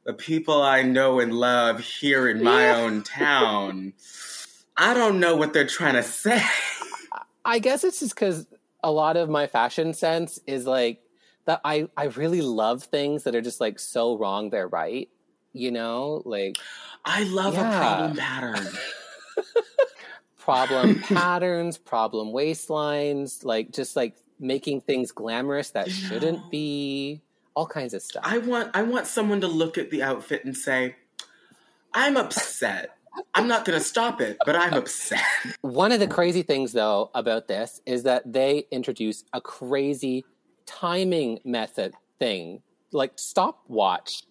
the people I know and love here in my Yeah. own town. I don't know what they're trying to say. I guess it's just because a lot of my fashion sense is like that I, I really love things that are just like so wrong they're right. You know, like I love Yeah. a problem pattern. problem patterns, problem waistlines, like just like making things glamorous that You shouldn't know. be, all kinds of stuff. I want I want someone to look at the outfit and say, I'm upset. I'm not gonna stop it, but I'm upset. One of the crazy things though about this is that they introduce a crazy timing method thing, like stopwatch.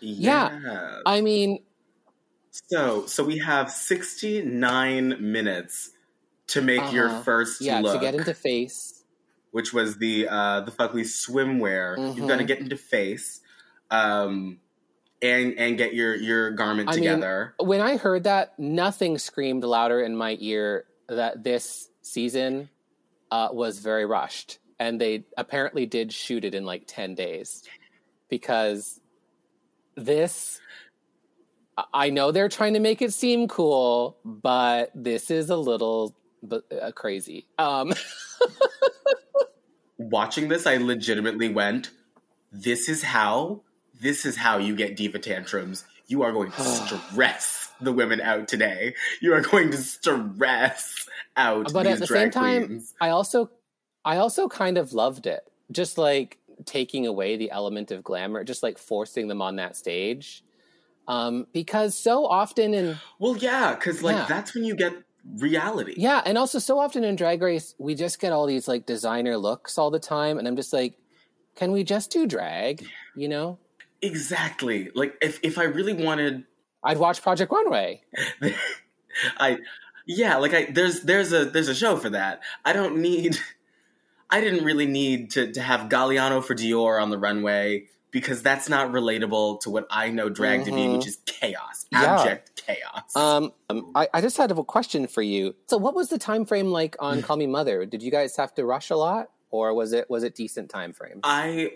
Yeah. Yeah. I mean, So, so we have 69 minutes to make your Uh-huh. first yeah, look, to get into face. which was the uh, the Fugly swimwear. You've got to get into face, um, and and get your your garment I mean, together. when I heard that, nothing screamed louder in my ear that this season uh, was very rushed, and they apparently did shoot it in like ten days because this. I- know they're trying to make it seem cool, but this is a little uh, crazy. Um, watching this, I legitimately went, "This is how. This is how you get diva tantrums. You are going to stress the women out today. You are going to stress out. but at the same time, queens. I also, I also kind of loved it. Just like taking away the element of glamour, just like forcing them on that stage, um, because so often in Well, yeah, because like Yeah. that's when you get reality. yeah, and also so often in Drag Race, we just get all these like designer looks all the time, and I'm just like, can we just do drag? You know, Exactly. Like if if I really wanted I'd watch Project Runway. I yeah, like I there's there's a there's a show for that. I don't need I didn't really need to to have Galliano for Dior on the runway because that's not relatable to what I know drag to be, Mhm. which is chaos, Yeah. abject chaos. Um, um, I, I just had a question for you. So, what was the time frame like on Call Me Mother? Did you guys have to rush a lot, or was it was it decent time frame? I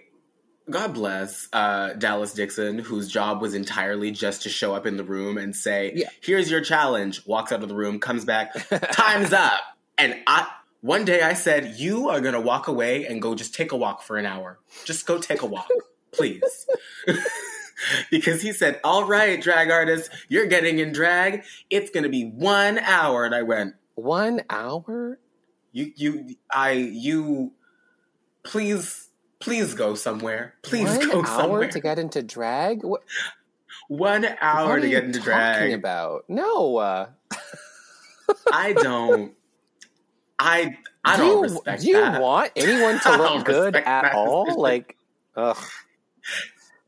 God bless uh, Dallas Dixon, whose job was entirely just to show up in the room and say, Yeah. "Here's your challenge." Walks out of the room, comes back, time's up. And I one day I said, "You are gonna walk away and go just take a walk for an hour. Just go take a walk, please." because he said, "All right, drag artist, you're getting in drag. It's gonna be one hour." And I went, One hour? "You, you, I, you, please." Please go somewhere. Please One go hour somewhere. to get into drag? What, One hour what to are get you into talking drag. about? No. Uh, I don't. I I do don't you, respect do you that. want anyone to look good at all? Like, ugh.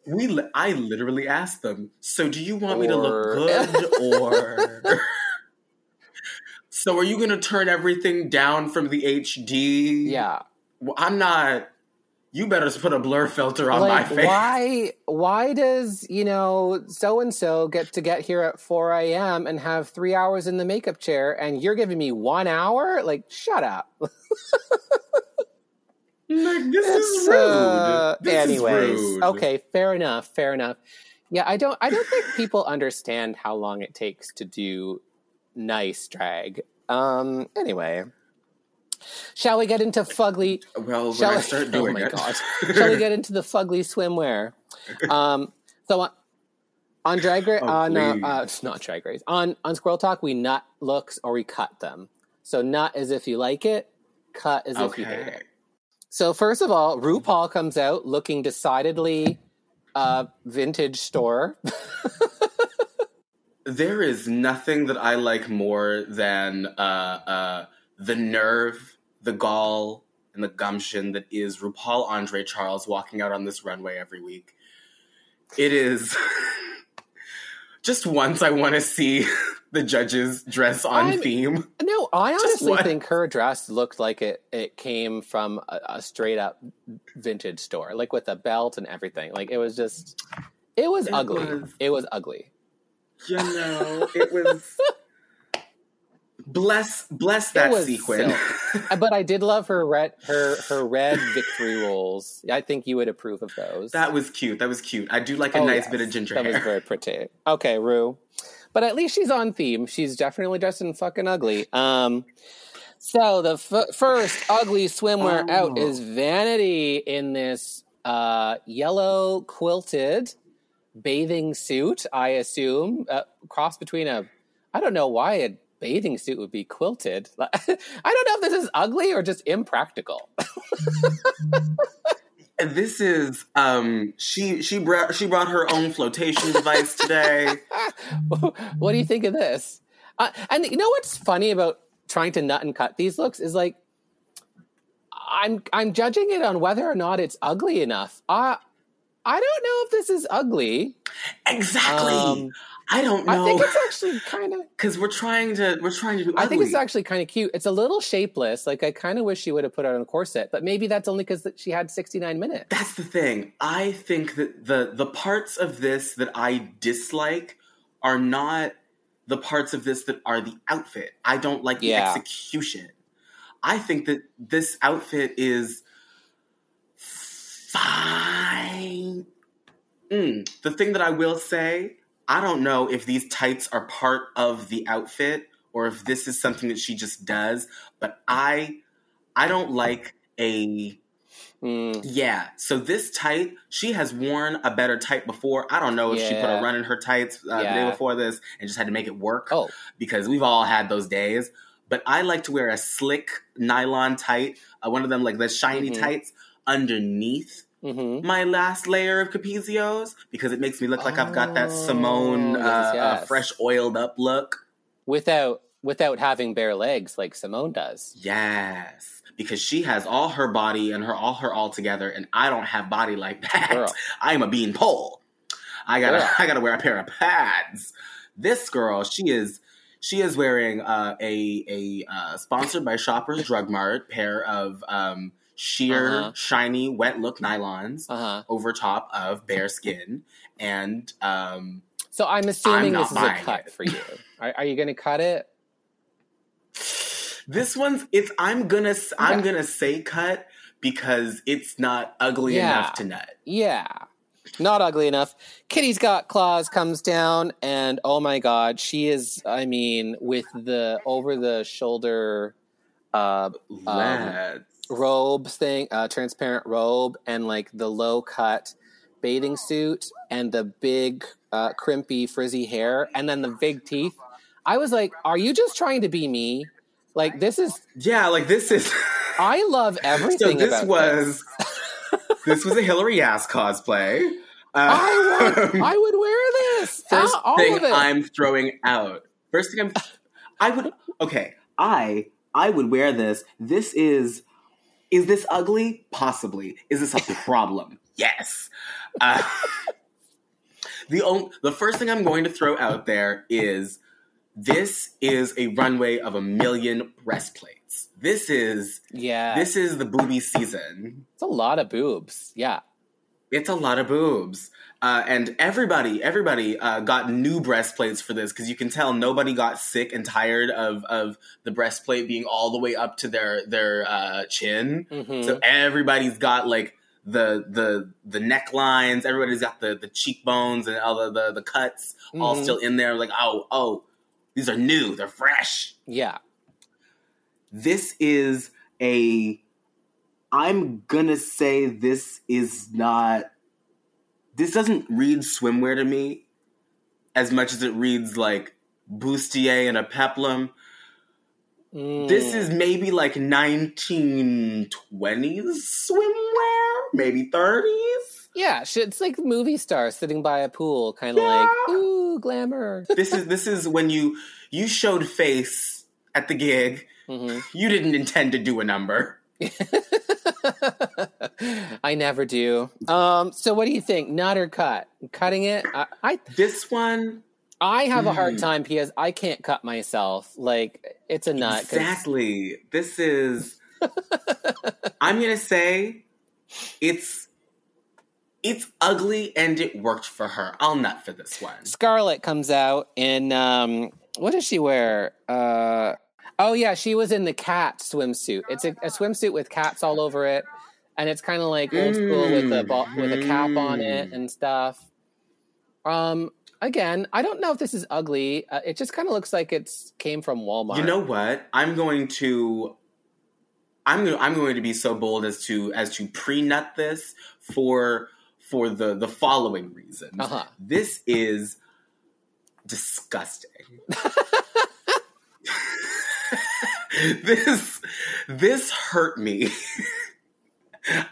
we I literally asked them. So do you want me to look good or? so are you going to turn everything down from the HD? Yeah. Well, I'm not. You better just put a blur filter on like my face. why why does you know so and so get to get here at 4 a.m and have three hours in the makeup chair and you're giving me one hour like shut up Like, this is rude. uh, This anyways is rude. okay fair enough fair enough yeah i don't i don't think people understand how long it takes to do nice drag um anyway shall we get into fugly Well, when Shall I we- start doing oh my it, god! Shall we get into the fugly swimwear? Um, so on, on Drag Race, Oh, on uh, uh, it's not Drag Race, on on Squirrel Talk, we nut looks or we cut them. So nut as if you like it, cut is if you hate it. So first of all, RuPaul comes out looking decidedly uh, vintage store. There is nothing that I like more than uh, uh, the nerve, the gall, and the gumption that is RuPaul Andre Charles walking out on this runway every week. It is just once I want to see the judges dress on I'm- theme. No, I honestly think her dress looked like it it came from a, a straight up vintage store, like with a belt and everything. Like it was just, it was It ugly. was- It was ugly. You know, it was. Bless, bless that was sequin. But I did love her red her her red victory rolls. I think you would approve of those. that was cute. That was cute. I do like a Oh, nice yes. bit of ginger That hair. was very pretty. Okay, Rue. But at least she's on theme. She's definitely dressed in fucking ugly. Um, so the f- first ugly swimwear Oh. out is Vanity in this uh, yellow quilted bathing suit. I assume uh, cross between a. I don't know why a bathing suit would be quilted. I don't know if this is ugly or just impractical. This is um she she brought she brought her own flotation device today. what do you think of this? Uh, and you know what's funny about trying to nut and cut these looks is like I'm I'm judging it on whether or not it's ugly enough. I I don't know if this is ugly. Exactly. Um, I don't know. I think it's actually kind of. because we're trying to we're trying to do. I think it's actually kind of cute. It's a little shapeless. Like I kind of wish she would have put it on a corset, but maybe that's only because she had 69 minutes. That's the thing. I think that the the parts of this that I dislike are not the parts of this that are the outfit. I don't like the Yeah. execution. I think that this outfit is fine. Mm. The thing that I will say, I don't know if these tights are part of the outfit or if this is something that she just does, but I I don't like a Mm, Yeah. So this tight, she has worn a better tight before. I don't know if she put a run in her tights uh, the day before this and just had to make it work. oh, because we've all had those days. But I like to wear a slick nylon tight, uh, one of them like the shiny Mhm. tights underneath hmm my last layer of Capezios because it makes me look like I've got that Simone Oh, yes, uh, uh, fresh oiled up look. without without having bare legs like Simone does. Yes, because she has all her body and her all her all together, and I don't have body like that. Girl. I am a bean pole. I gotta Girl. I gotta wear a pair of pads. This girl, she is she is wearing uh, a a uh, sponsored by Shoppers Drug Mart pair of um, sheer Uh-huh. shiny wet look nylons Uh huh. over top of bare skin, and um, So I'm assuming not this is a cut it. for you. Are, are you going to cut it? This one's it's I'm gonna I'm Okay. gonna say cut because it's not ugly Yeah. enough to nut. Yeah. Not ugly enough. Kitty Scott-Claus comes down, and oh my god, she is. I mean, with the over the shoulder uh, Let's robes thing, uh, transparent robe, and like the low cut bathing suit, and the big uh, crimpy frizzy hair, and then the big teeth. I was like, "Are you just trying to be me?" Like this is. yeah, like this is I love everything. so this was this was a Hillary Ass cosplay. Uh, I would, I would wear this. first all thing. I'm throwing out. First thing I'm I would okay, I I would wear this. This is is this ugly? Possibly. Is this a problem? yes. Uh, the only, the first thing I'm going to throw out there is this is a runway of a million breastplates. This is yeah, this is the booby season. it's a lot of boobs. Yeah. It's a lot of boobs. Uh, and everybody, everybody uh, got new breastplates for this because you can tell nobody got sick and tired of of the breastplate being all the way up to their their uh, chin. Mhm. So everybody's got like the the the necklines. Everybody's got the the cheekbones and all the the, the cuts all Mhm. still in there. Like oh oh, these are new. They're fresh. yeah. This is a. I'm gonna say this is not. This doesn't read swimwear to me, as much as it reads like bustier and a peplum. This Mm. is maybe like 1920s swimwear, maybe 30s. yeah. It's like movie star sitting by a pool, kind of Yeah. like ooh glamour. This is this is when you you showed face at the gig. Mhm. You didn't intend to do a number. I never do. Um. So what do you think? Nut or cut? Cutting it? I I, This one I have a hard Hmm. time because I can't cut myself. Like it's a nut. exactly. This is. I'm gonna say it's it's ugly and it worked for her. I'll nut for this one. Scarlet comes out in um what does she wear? Uh oh yeah, she was in the cat swimsuit. It's a, a swimsuit with cats all over it, and it's kind of like old school with a ball, with a cap on it Mm. and stuff. Um again, I don't know if this is ugly. Uh, it just kind of looks like it's came from Walmart. You know what? I'm going to I'm going I'm going to be so bold as to as to pre-nut this for for the the following reasons. Uh-huh. This is disgusting. this this hurt me.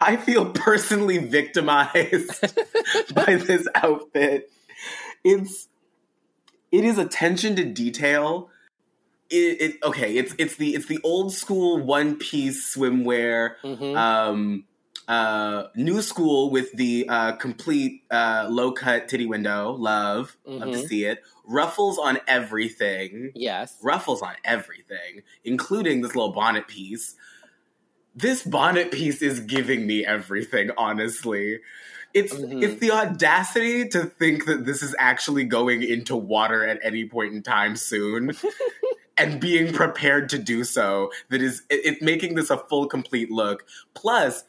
I feel personally victimized by this outfit. It's it is attention to detail. It, it okay. It's it's the it's the old school one piece swimwear. Mhm. Um, uh, new school with the uh, complete uh, low cut titty window. Love, love to Mhm. see it. Ruffles on everything. yes. Ruffles on everything, including this little bonnet piece. This bonnet piece is giving me everything. Honestly, it's Mhm. it's the audacity to think that this is actually going into water at any point in time soon. and being prepared to do so that is it, it's making this a full complete look plus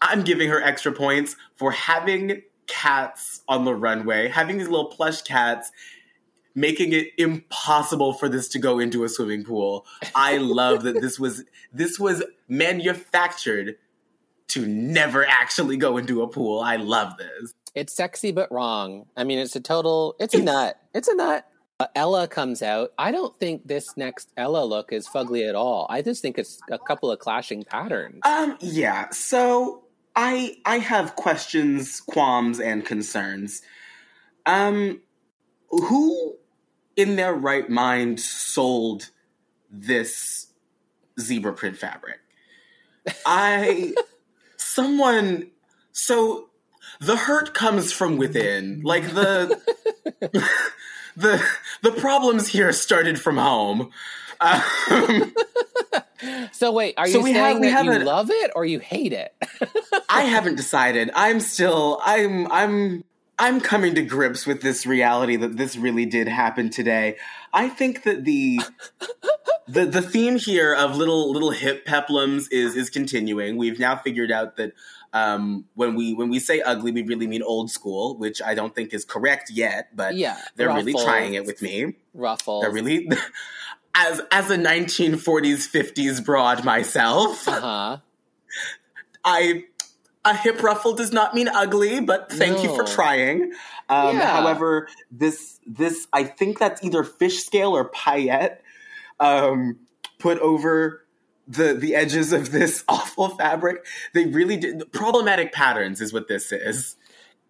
i'm giving her extra points for having cats on the runway having these little plush cats making it impossible for this to go into a swimming pool i love that this was this was manufactured to never actually go into a pool. I love this. It's sexy but wrong. I mean, it's a total. It's a nut. It's a nut. Uh, Ella comes out. I don't think this next Ella look is fugly at all. I just think it's a couple of clashing patterns. Um, yeah. So I I have questions, qualms, and concerns. Um, who in their right mind sold this zebra print fabric? I someone so the hurt comes from within. Like the the the problems here started from home. Um, so wait, are So you saying have- that you love it or you hate it? I haven't decided. I'm still I'm I'm I'm coming to grips with this reality that this really did happen today. I think that the the the theme here of little little hip peplums is is continuing. We've now figured out that um, when we when we say ugly, we really mean old school, which I don't think is correct yet. But Yeah, they're really trying it with me. Ruffles. They're really as as a 1940s 50s broad myself. Uh huh. I a hip ruffle does not mean ugly, but thank you for trying. Um, Yeah. However, this this I think that's either fish scale or paillette um, put over the the edges of this awful fabric. They really did problematic patterns is what this is.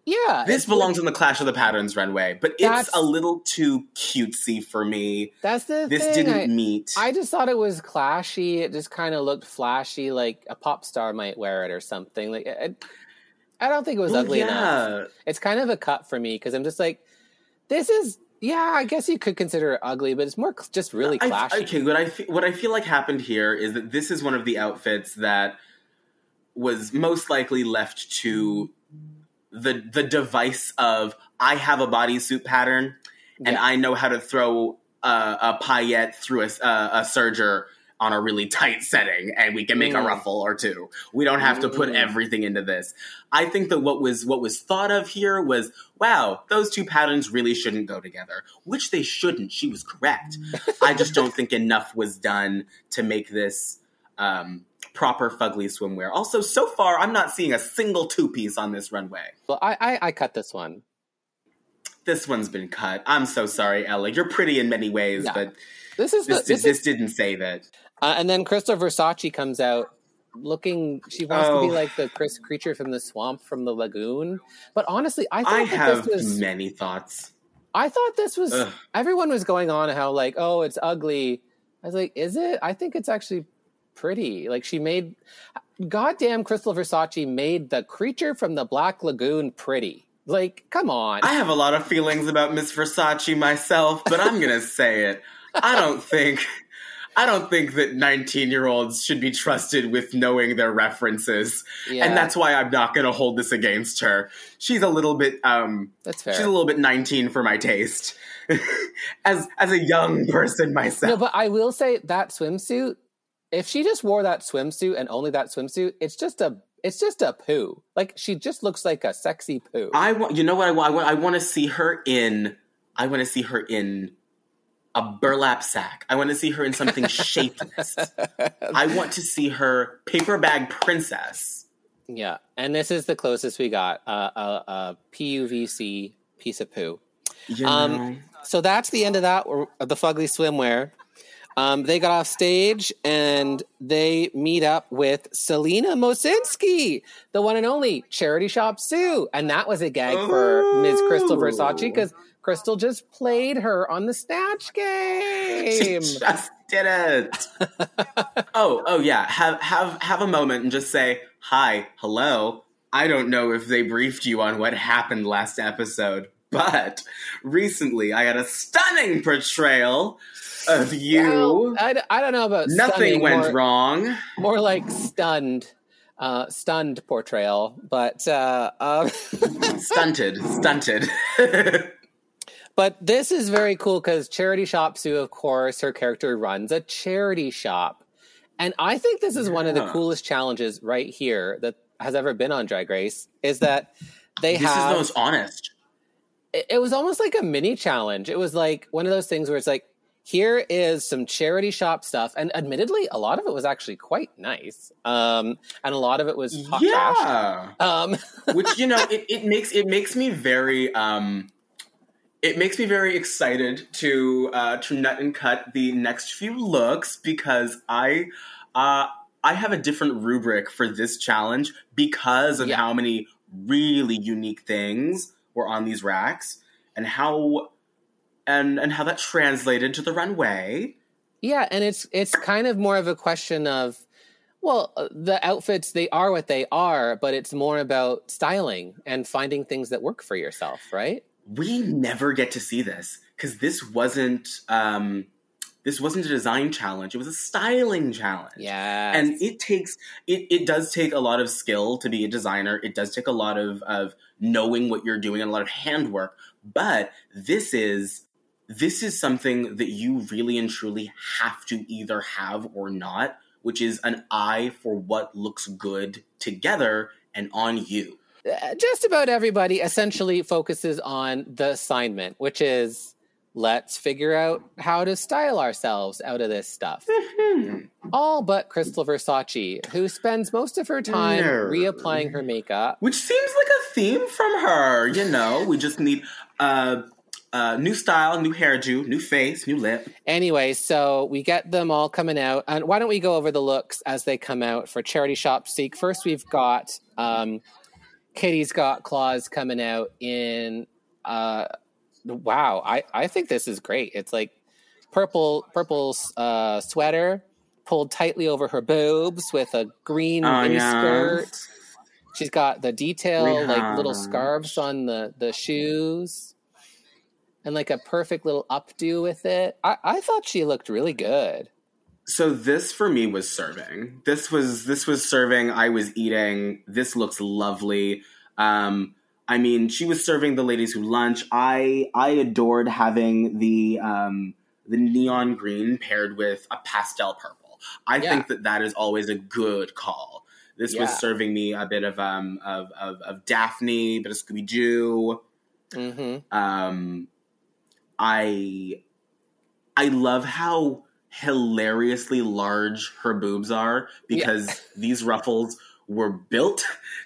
Yeah. This belongs on the Clash of the Patterns runway, but it's a little too cutesy for me. That's the This thing. didn't I, meet. I just thought it was clashy. It just kind of looked flashy, like a pop star might wear it or something. Like, it, I don't think it was Well, ugly enough. It's kind of a cut for me because I'm just like, this is yeah. I guess you could consider it ugly, but it's more cl- just really I- clashy. okay, what I fe- what I feel like happened here is that this is one of the outfits that was most likely left to the the device of I have a bodysuit pattern and Yeah. I know how to throw a, a paillette through a, a, a serger on a really tight setting and we can make a Mm. ruffle or two. We don't have to put Mm. everything into this. I think that what was what was thought of here was wow, those two patterns really shouldn't go together, which they shouldn't. She was correct. I just don't think enough was done to make this um, proper fugly swimwear. Also, so far, I'm not seeing a single two piece on this runway. well, I, I I cut this one. This one's been cut. I'm so sorry, Ella. You're pretty in many ways, Yeah. but This is the, this, this this, is, didn't save it. uh, and then Krystal Versace comes out looking. She wants to Oh. be like the Chris creature from the swamp from the lagoon. But honestly, I thought I that have this was. many thoughts. I thought this was Ugh. everyone was going on how like, oh, it's ugly. I was like, is it? I think it's actually pretty. Like she made goddamn Krystal Versace made the creature from the Black Lagoon pretty. Like, come on. I have a lot of feelings about Miss Versace myself, but I'm gonna say it. I don't think I don't think that 19 year olds should be trusted with knowing their references. Yeah. And that's why I'm not gonna hold this against her. She's a little bit um That's fair. she's a little bit 19 for my taste. as as a young person myself. no, but I will say that swimsuit, if she just wore that swimsuit and only that swimsuit, it's just a it's just a poo. Like she just looks like a sexy poo. I want you know what I want I want, I want to see her in I want to see her in a burlap sack. I want to see her in something shapeless. I want to see her paper bag princess. Yeah, and this is the closest we got. Uh, a, a PUVC piece of poo. Know? Um, so that's the end of that the fugly swimwear. Um, they got off stage and they meet up with Selina Mosinski, the one and only Charity Shop Sue, and that was a gag for Ms. Krystal Versace because Krystal just played her on the Snatch she game. just did it. oh, oh yeah. Have have have a moment and just say hi, hello. I don't know if they briefed you on what happened last episode, but recently I had a stunning portrayal of you. Well, I, I don't know about Nothing stunning, went more- wrong. more like stunned uh stunned portrayal but uh um, Stunted, stunted. but this is very cool because charity shop sue of course her character runs a charity shop and i think this is one of the coolest challenges right here that has ever been on drag race is that they have this is the most honest. It, was almost like a mini challenge it was like one of those things where it's like here is some charity shop stuff, and admittedly, a lot of it was actually quite nice, um, and a lot of it was hot trash. yeah. Um, which you know it, it makes it makes me very um it makes me very excited to uh to nut and cut the next few looks because i uh i have a different rubric for this challenge because of Yeah. how many really unique things were on these racks and how and and how that translated to the runway Yeah, and it's it's kind of more of a question of well, the outfits they are what they are, but it's more about styling and finding things that work for yourself, right? we never get to see this because this wasn't um this wasn't a design challenge it was a styling challenge. Yeah. and it takes it, it does take a lot of skill to be a designer. It does take a lot of of knowing what you're doing and a lot of handwork. But this is this is something that you really and truly have to either have or not which is an eye for what looks good together and on you. Uh, just about everybody essentially focuses on the assignment, which is let's figure out how to style ourselves out of this stuff. All but Krystal Versace, who spends most of her time No. reapplying her makeup. Which seems like a theme from her. You know, we just need uh, uh, new style, new hairdo, new face, new lip. Anyway, so we get them all coming out. And why don't we go over the looks as they come out for Charity Shop Chic? First, we've got um, Kitty Scott-Claus coming out in. Uh, wow, I, I think this is great. It's like purple purple uh, sweater pulled tightly over her boobs with a green Oh, yeah. skirt. She's got the detail like little scarves on the the shoes and like a perfect little updo with it. I, I thought she looked really good. So this for me was serving. This was this was serving. I was eating. This looks lovely. Um, I mean, she was serving the ladies who lunch. I I adored having the um, the neon green paired with a pastel purple. I Yeah. think that that is always a good call. This was serving me a bit of um of of, of Daphne, a bit of Scooby Doo. hmm um i i love how hilariously large her boobs are because these ruffles were built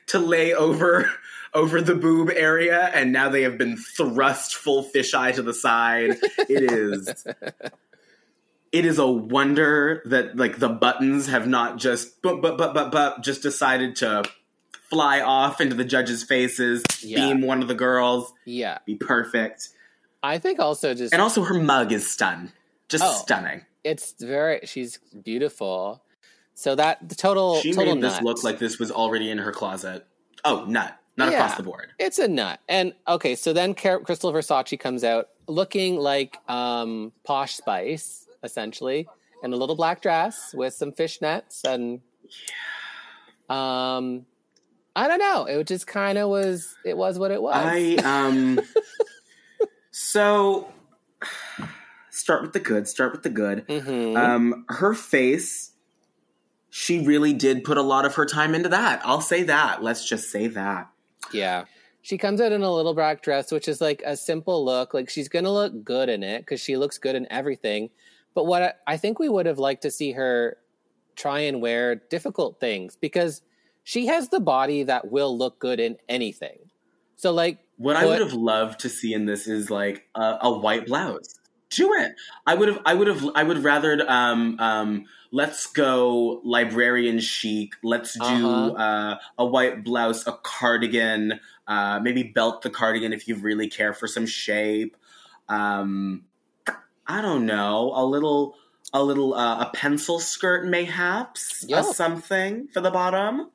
to lay over over the boob area and now they have been thrust full fisheye to the side it is it is a wonder that like the buttons have not just but but but but but just decided to fly off into the judges faces Yeah. beam one of the girls Yeah, be perfect. I think also just And also her mug is stun. Just Oh. stunning. it's very she's beautiful. So that the total She total made this nut. look like this was already in her closet. Oh, nut. Not Yeah. across the board. It's a nut. And okay, so then Car- Krystal Versace comes out looking like um, Posh Spice, essentially, in a little black dress with some fishnets and um I don't know. It just kind of was it was what it was. I um so start with the good, start with the good. Mhm. Um her face she really did put a lot of her time into that. I'll say that. Let's just say that. Yeah. She comes out in a little black dress, which is like a simple look. Like she's going to look good in it because she looks good in everything. But what I, I think we would have liked to see her try and wear difficult things because she has the body that will look good in anything. So, like, What I would have loved to see in this is like a, a white blouse. Do it. I would have. I would have. I would rather. Um. Um. Let's go librarian chic. Let's do Uh-huh. uh, a white blouse, a cardigan. Uh, maybe belt the cardigan if you really care for some shape. Um. I don't know. A little. A little. Uh, a pencil skirt, mayhaps. A something for the bottom.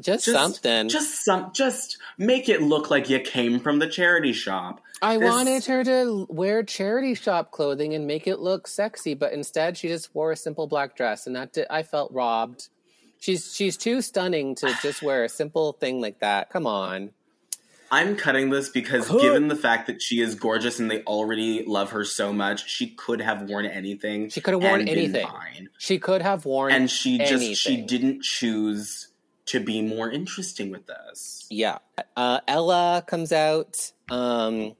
Just, Just something. Just some. Just make it look like you came from the charity shop. I this- wanted her to wear charity shop clothing and make it look sexy, but instead she just wore a simple black dress, and that did, I felt robbed. She's she's too stunning to just wear a simple thing like that. Come on. I'm cutting this because, Could- given the fact that she is gorgeous and they already love her so much, she could have worn anything. She could have worn anything. She could have worn And she just she didn't choose to be more interesting with this. Yeah. Uh, Ella comes out um,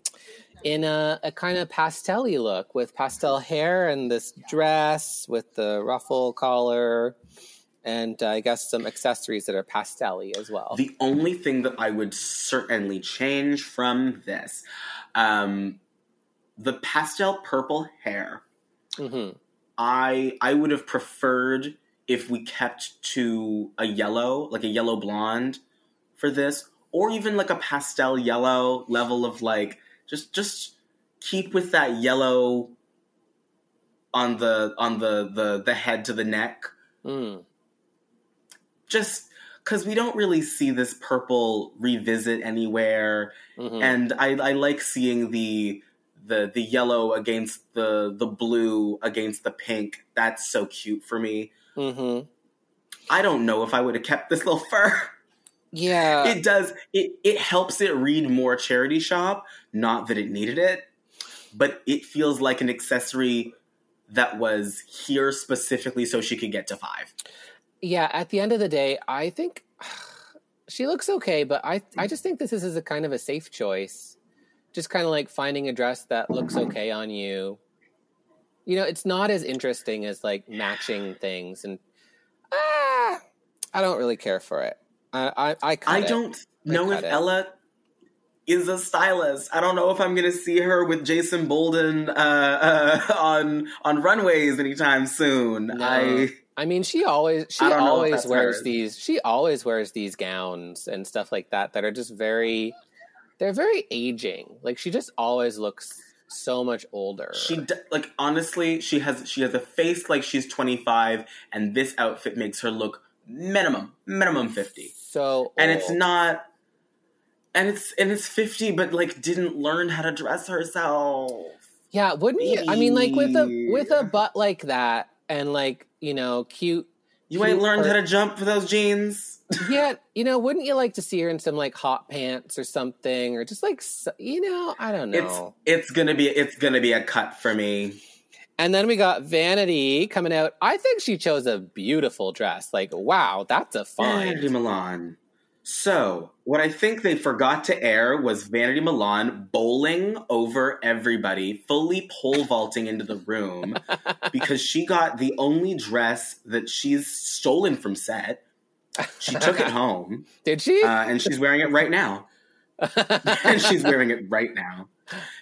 in a, a kind of pastel look with pastel hair and this dress with the ruffle collar and uh, I guess some accessories that are pastel as well. The only thing that I would certainly change from this, um, the pastel purple hair. hmm I I would have preferred if we kept to a yellow, like a yellow blonde for this, or even like a pastel yellow level of like just just keep with that yellow on the on the the the head to the neck. Mm. Just because we don't really see this purple revisit anywhere, hmm and I, I like seeing the the the yellow against the the blue against the pink. That's so cute for me. Hmm I don't know if I would have kept this little fur. Yeah. it does it it helps it read more charity shop, not that it needed it, but it feels like an accessory that was here specifically so she could get to 5. yeah. At the end of the day, I think she looks okay, but I I just think this is a kind of a safe choice. Just kind of like finding a dress that looks okay on you. You know, it's not as interesting as like matching things, and ah, I don't really care for it. I I I, I don't I know if it. Ella is a stylist. I don't know if I'm going to see her with Jason Bolden uh, uh, on on runways anytime soon. No. I I mean, she always she I don't know if always wears hers. these she always wears these gowns and stuff like that that are just very they're very aging. Like she just always looks so much older. she d- like honestly she has she has a face like she's 25 and this outfit makes her look minimum minimum 50 so and it's not and it's and it's 50 but like didn't learn how to dress herself Yeah, wouldn't you? I mean, like with a with a butt like that and like you know cute. You ain't learned how to jump for those jeans Yeah, you know, wouldn't you like to see her in some like hot pants or something, or just like you know, I don't know. it's it's gonna be it's gonna be a cut for me And then we got Vanity coming out. I think she chose a beautiful dress. Like, wow, that's a Vanity. Milan. So, what I think they forgot to air was Vanity Milan bowling over everybody, fully pole vaulting into the room because she got the only dress that she's stolen from set. She took it home Did she? uh, and she's wearing it right now. and she's wearing it right now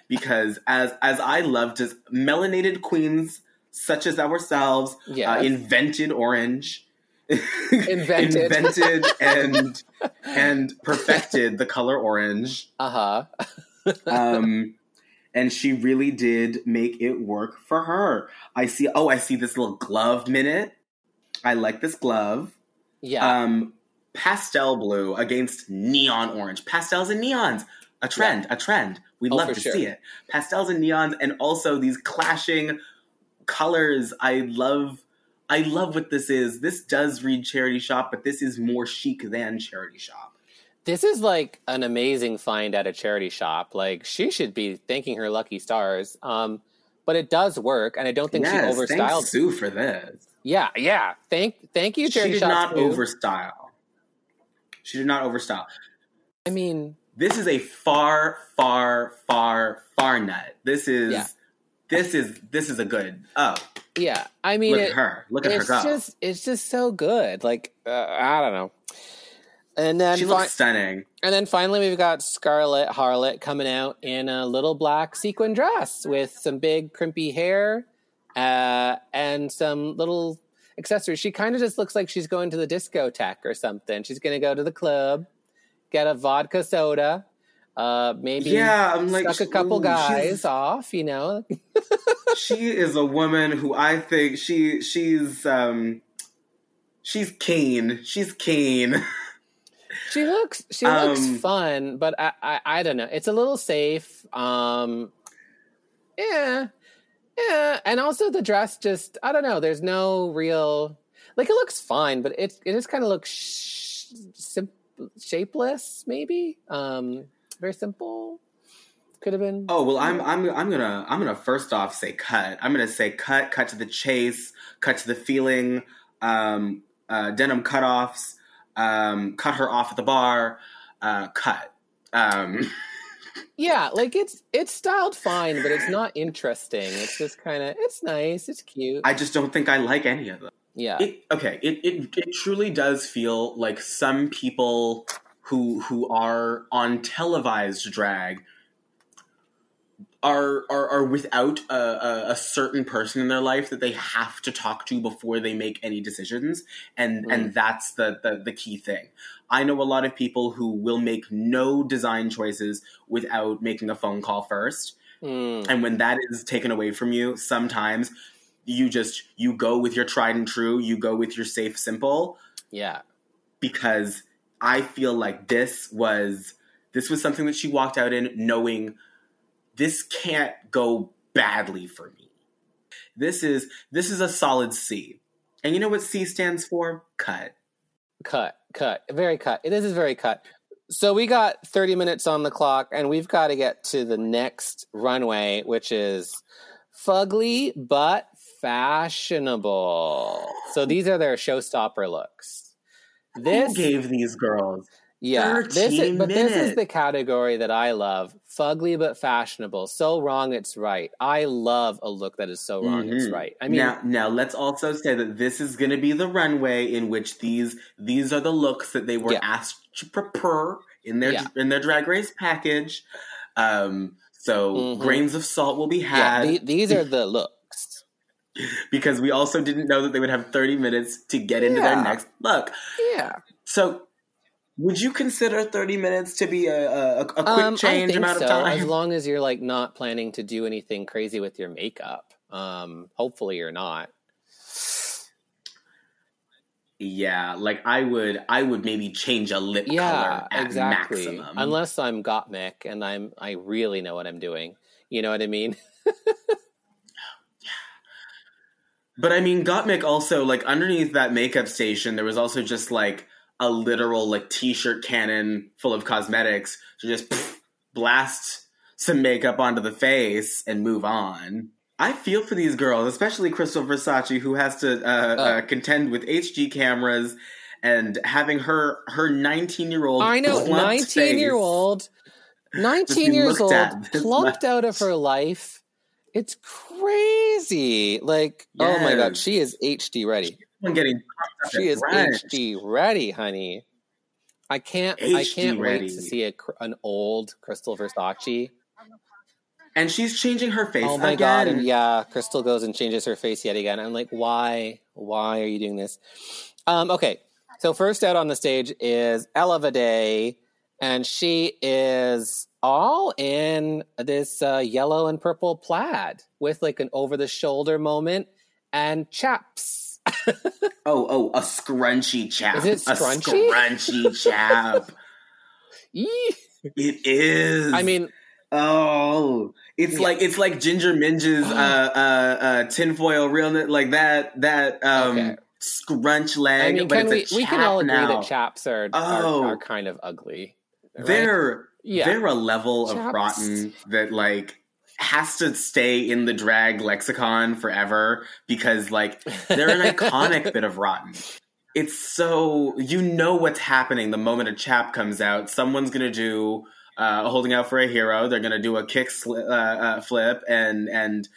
because as as I love to melanated queens such as ourselves Yes. uh, invented orange Invented. invented and and perfected the color orange. Uh huh. um and she really did make it work for her. I see oh i see this little glove minute. I like this glove. Yeah. um pastel blue against neon orange. Pastels and neons a trend a trend. We'd Oh, love to sure. see it. Pastels and neons and also these clashing colors. I love i love what this is this does read charity shop but this is more chic than charity shop this is like an amazing find at a charity shop. Like she should be thanking her lucky stars. Um, but it does work, and I don't think yes, she overstyled. thanks Sue for this Yeah, yeah. Thank, thank you, charity shop. she did shop. not Sue. overstyle she did not overstyle I mean, this is a far far far far nut this is Yeah. this is this is a good oh yeah. I mean, look it, at her look at her it's go just, it's just so good. Like, uh, I don't know. And then, she fi- looks stunning and then finally, we've got Scarlett Harlot coming out in a little black sequin dress with some big crimpy hair uh, and some little accessories. She kind of just looks like she's going to the discotheque or something. She's going to go to the club, get a vodka soda, uh, maybe yeah i'm like a couple ooh, guys off, you know. she is a woman who i think she she's um she's keen she's keen She looks she looks Um, fun, but I, I I don't know. It's a little safe. Um yeah. Yeah, and also the dress just I don't know, there's no real like it looks fine, but it it just kind of looks sh- sim- shapeless maybe. Um very simple. Could have been Oh well, I'm I'm I'm gonna I'm gonna first off say cut. I'm gonna say cut, cut to the chase, cut to the feeling, um, uh, denim cutoffs, um, cut her off at the bar, uh, cut. Um, Yeah, like it's it's styled fine, but it's not interesting. It's just kind of it's nice, it's cute. I just don't think I like any of them. yeah, It, okay, it, it it truly does feel like some people who who are on televised drag are are, are without a, a, a certain person in their life that they have to talk to before they make any decisions, and Mm. and that's the, the the key thing. I know a lot of people who will make no design choices without making a phone call first. Mm, And when that is taken away from you, sometimes you just you go with your tried and true, you go with your safe simple yeah, because I feel like this was this was something that she walked out in knowing this can't go badly for me. This is this is a solid C. And you know what C stands for? Cut. cut, cut, very cut. This is very cut. So we got 30 minutes on the clock, and we've got to get to the next runway, which is fugly but fashionable. So these are their showstopper looks. This Who gave these girls? Yeah, this is, 13 but this is the category that I love. Fugly but fashionable. So wrong it's right. I love a look that is so wrong it's Mhm. right. I mean, now, now let's also say that this is going to be the runway in which these these are the looks that they were Yeah. asked to prepare in their Yeah. in their drag race package. Um, so Mhm. grains of salt will be yeah, had the- these are the looks. because we also didn't know that they would have thirty minutes to get into their next look. Yeah, So, would you consider thirty minutes to be a, a, a quick um, change amount so, of time? as long as you're like not planning to do anything crazy with your makeup. Um, hopefully you're not. yeah, like I would, I would maybe change a lip Yeah, color at exactly. maximum. Unless I'm Gottmik and I'm I really know what I'm doing. You know what I mean? But I mean, Gottmik also like underneath that makeup station, there was also just like a literal like t-shirt cannon full of cosmetics to just pff, blast some makeup onto the face and move on. I feel for these girls, especially Krystal Versace, who has to uh, uh, contend with HD cameras and having her her 19 year old I know, 19 year old, 19 years old, plucked out of her life. It's crazy. Like, oh my God, she is HD ready. getting She is. HD ready, honey. I can't, I HD can't ready. wait to see a, an old Krystal Versace. and she's changing her face. Oh my again. god! And yeah, Krystal goes and changes her face yet again. I'm like, why? Why are you doing this? Um, okay, so first out on the stage is Ella Vaday, and she is all in this uh, yellow and purple plaid with like an over the shoulder moment and chaps. Oh, oh, a scrunchy chap. Is it scrunchy? A scrunchy chap. It is. I mean, oh, it's Yeah. like it's like Ginger Minge's uh, uh, uh, tinfoil realness, like that that um, Okay. scrunch leg. I mean, but can we? it's a We can all agree now. that chaps are, Oh. are are kind of ugly. Right? They're Yeah. they're a level of rotten that like has to stay in the drag lexicon forever because like they're an iconic bit of rotten. It's so you know what's happening the moment a chap comes out. Someone's gonna do uh, holding out for a hero. They're gonna do a kick sli- uh, uh, flip and and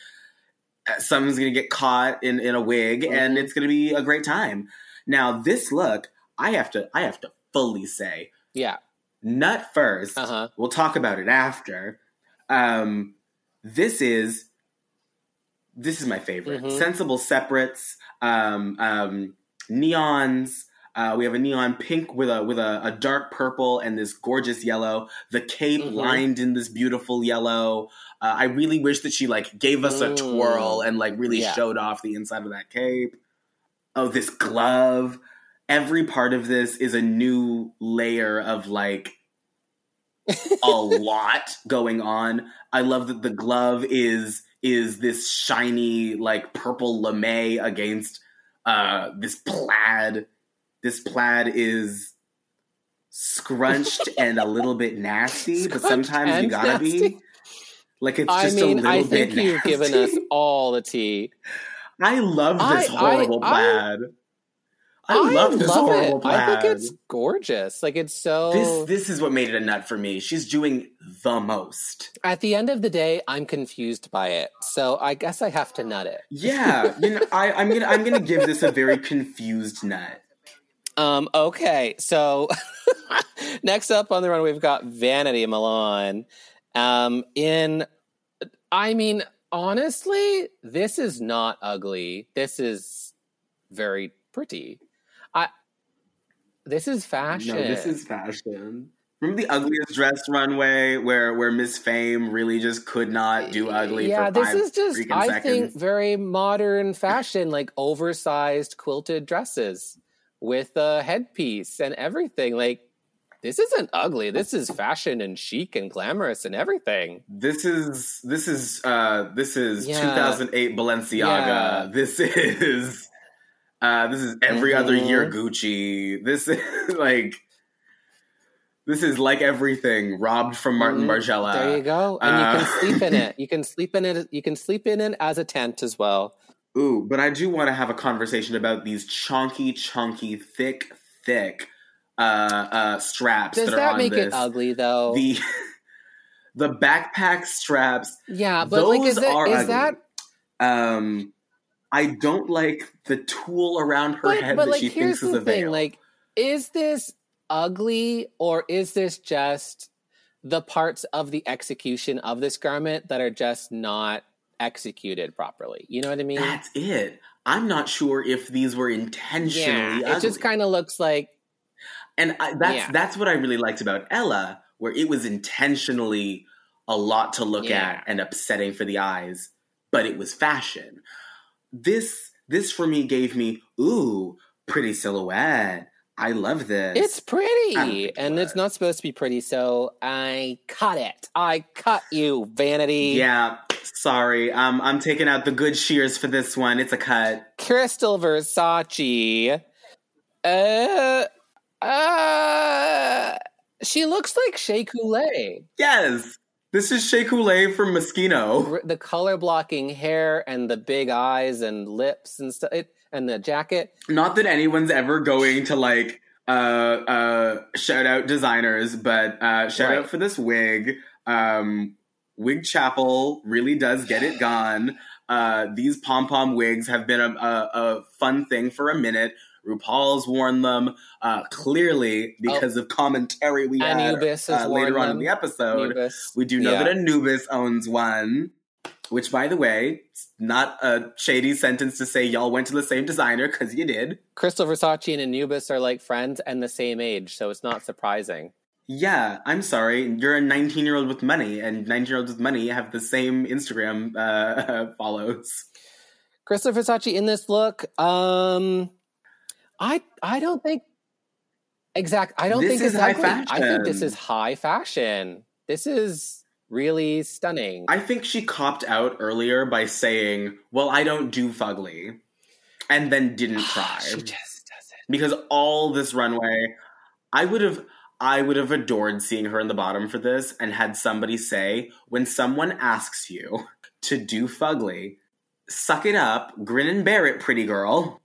uh, someone's gonna get caught in in a wig and Mhm. it's gonna be a great time. Now this look, I have to I have to fully say Yeah. Nut first. Uh huh. We'll talk about it after. Um, this is this is my favorite. Mhm. Sensible separates, um, um, neons. Uh, we have a neon pink with a with a, a dark purple and this gorgeous yellow. The cape Mhm. lined in this beautiful yellow. Uh, I really wish that she like gave us a Mm. twirl and like really Yeah. showed off the inside of that cape. Oh, this glove. Every part of this is a new layer of like a lot going on. I love that the glove is is this shiny like purple lame against uh this plaid. This plaid is scrunched and a little bit nasty, but sometimes you gotta nasty? be. Like it's I just a little I bit think you've given us all the tea. I love this I- horrible plaid. I love this horrible it. plaid. I think it's gorgeous. Like it's so. This this is what made it a nut for me. She's doing the most. At the end of the day, I'm confused by it, so I guess I have to nut it. Yeah, you know, I, I'm gonna I'm gonna give this a very confused nut. Um. Okay. So next up on the run, we've got Vanity Milan. Um. In, I mean, honestly, this is not ugly. This is very pretty. This is fashion. No, this is fashion. Remember the ugliest dress runway where where Miss Fame really just could not do ugly yeah, this is just I seconds. think very modern fashion, like oversized quilted dresses with a headpiece and everything. Like this isn't ugly. This is fashion and chic and glamorous and everything. This is this is uh this is Yeah. 2008 Balenciaga. Yeah. This is uh this is every other Mhm. year Gucci. This is like this is like everything robbed from Martin Mhm. Margiela. there you go, and you uh, can sleep in it. You can sleep in it. You can sleep in it as a tent as well. Ooh, but I do want to have a conversation about these chunky, chunky, thick, thick uh uh straps Does that are that on make this. it ugly though? The the backpack straps yeah, but like, is, it, are is that? Um, I don't like the tool around her But, head but that like, she here's thinks is a thing: veil. like, is this ugly or is this just the parts of the execution of this garment that are just not executed properly? You know what I mean? That's it. I'm not sure if these were intentionally yeah, it just kind of looks like and I, that's yeah. that's what I really liked about Ella, where it was intentionally a lot to look Yeah. at and upsetting for the eyes, but it was fashion. This this for me gave me ooh pretty silhouette. I love this. it's pretty, and it's not supposed to be pretty. So I cut it. I cut you, vanity. yeah. Sorry, um, I'm taking out the good shears for this one. It's a cut. Krystal Versace. Uh, uh, she looks like Shea Coulee. Yes, this is Shea Coulee from Moschino. The color blocking hair and the big eyes and lips and stuff, and the jacket. Not that anyone's ever going to like uh uh shout out designers, but uh shout Right. out for this wig. Um Wig Chapel really does get it gone. Uh these pom pom wigs have been a, a, a fun thing for a minute. RuPaul's worn them uh clearly because of commentary we had Anubis has uh, worn later on them. in the episode. Anubis. We do know Yeah. that Anubis owns one, which, by the way, it's not a shady sentence to say y'all went to the same designer because you did. Krystal Versace and Anubis are like friends and the same age, so it's not surprising. Yeah, I'm sorry. You're a 19 year old with money, and 19 year olds with money have the same Instagram uh, follows. Krystal Versace in this look, um, I I don't think exact. I don't This think is it's high ugly. I think this is high fashion. This is really stunning. I think she copped out earlier by saying, Well, I don't do fugly, and then didn't try. she just does it. because all this runway i would have i would have adored seeing her in the bottom for this and had somebody say when someone asks you to do fugly suck it up grin and bear it pretty girl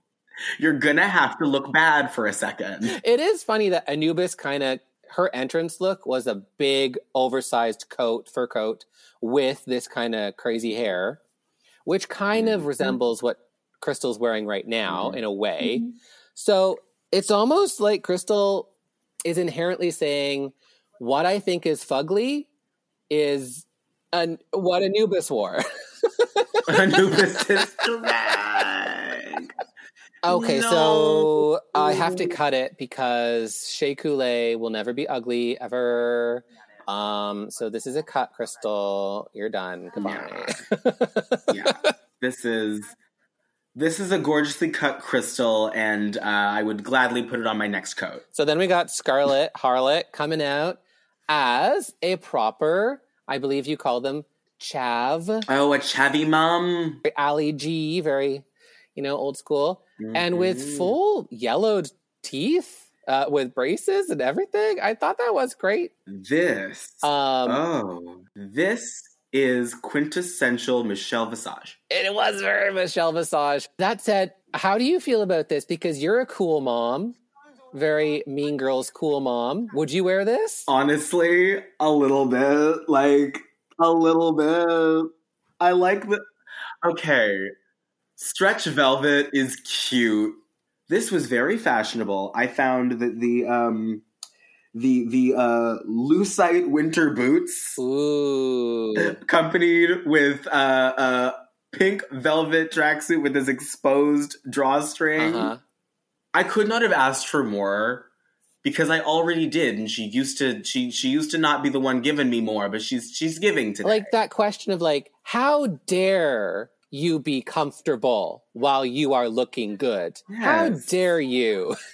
you're gonna have to look bad for a second It is funny that Anubis kind of her entrance look was a big oversized coat, fur coat with this kind of crazy hair, which kind of Mhm. resembles what Krystal's wearing right now Mhm. in a way. So it's almost like Krystal is inherently saying what I think is fugly is an, what Anubis wore. anubis is drag Okay, No. so I have to cut it because Shea Coulee will never be ugly ever. Um, so this is a cut, Krystal. You're done. Goodbye. yeah this is this is a gorgeously cut crystal and uh, i would gladly put it on my next coat so then we got Scarlett Harlot coming out as a proper, I believe you call them chav, oh a chavy mom Ali G, very, you know, old school, and with Mhm. full yellowed teeth, uh, with braces and everything. I thought that was great. This. Um, oh, this is quintessential Michelle Visage. It was very Michelle Visage. That said, how do you feel about this? Because you're a cool mom, very Mean Girls cool mom. Would you wear this? Honestly, a little bit. Like, a little bit. I like the. Okay. Stretch velvet is cute. This was very fashionable. I found that the um the the uh lucite winter boots Ooh. accompanied with uh uh pink velvet tracksuit with this exposed drawstring. Uh-huh. I could not have asked for more because I already did, and she used to she she used to not be the one giving me more, but she's she's giving today. Like that question of like, how dare you be comfortable while you are looking good? How dare you?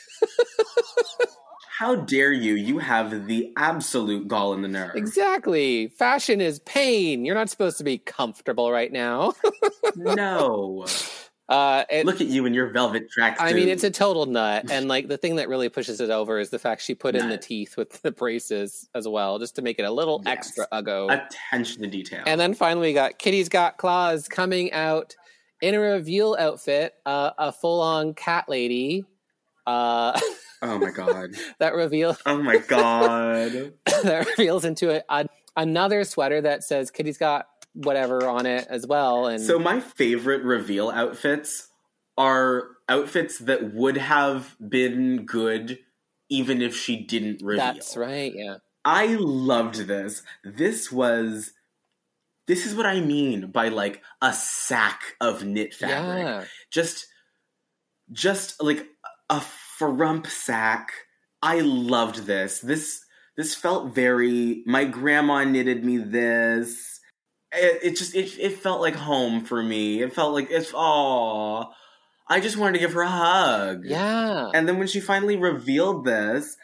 How dare you? You have the absolute gall in the nerve. Exactly. Fashion is pain. You're not supposed to be comfortable right now. no. Uh, it, Look at you in your velvet tracksuit. I mean, it's a total nut. And like the thing that really pushes it over is the fact she put in the teeth with the braces as well, just to make it a little Yes. extra uggo. attention to detail. And then finally, we got Kitty Scott-Claus coming out in a reveal outfit, uh, a full on cat lady. Uh, oh my god. that reveal Oh my god. that reveals into a, a, another sweater that says Kitty's Got whatever on it as well. And So my favorite reveal outfits are outfits that would have been good even if she didn't reveal. that's right. Yeah. I loved this. This was this is what I mean by like a sack of knit fabric. Yeah. Just just like a frump sack. I loved this. This this felt very my grandma knitted me this. It, it just it, it felt like home for me. It felt like it's oh I just wanted to give her a hug. Yeah. And then when she finally revealed this,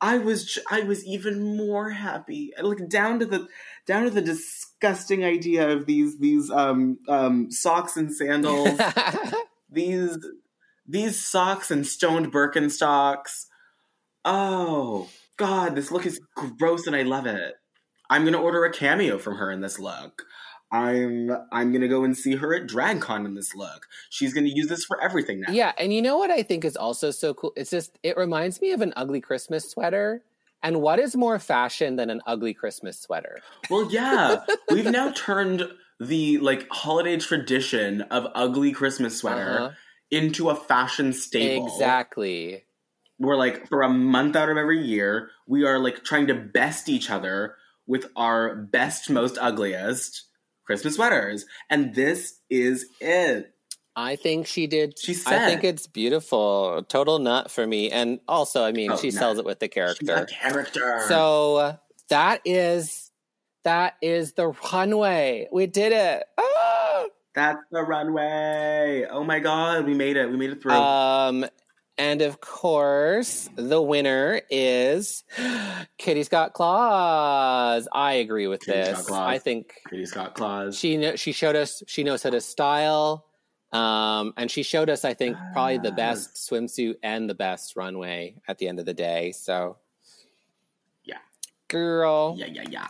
I was I was even more happy. Like down to the down to the disgusting idea of these these um um socks and sandals. these these socks and stoned Birkenstocks. Oh God, this look is gross and I love it. I'm gonna order a cameo from her in this look. I'm I'm gonna go and see her at DragCon in this look. She's gonna use this for everything now. Yeah, and you know what I think is also so cool? It's just it reminds me of an ugly Christmas sweater. And what is more fashion than an ugly Christmas sweater? Well, yeah, we've now turned the like holiday tradition of ugly Christmas sweater Uh-huh. into a fashion staple. Exactly. We're like for a month out of every year, we are like trying to best each other with our best, most ugliest Christmas sweaters, and this is it. I think she did. She said, I think it's beautiful. Total nut for me. And also, I mean, Oh, she nut. sells it with the character. character. So uh, that is that is the runway. We did it. Ah! that's the runway. Oh my god, we made it. We made it through. Um, and of course, the winner is Kitty Scott-Claus. I agree with Kitty's Got this. Claws. I think Kitty Scott Claus. she kno- she showed us she knows how to style, um, and she showed us I think probably the best swimsuit and the best runway at the end of the day. So, Yeah. girl, yeah, yeah, yeah.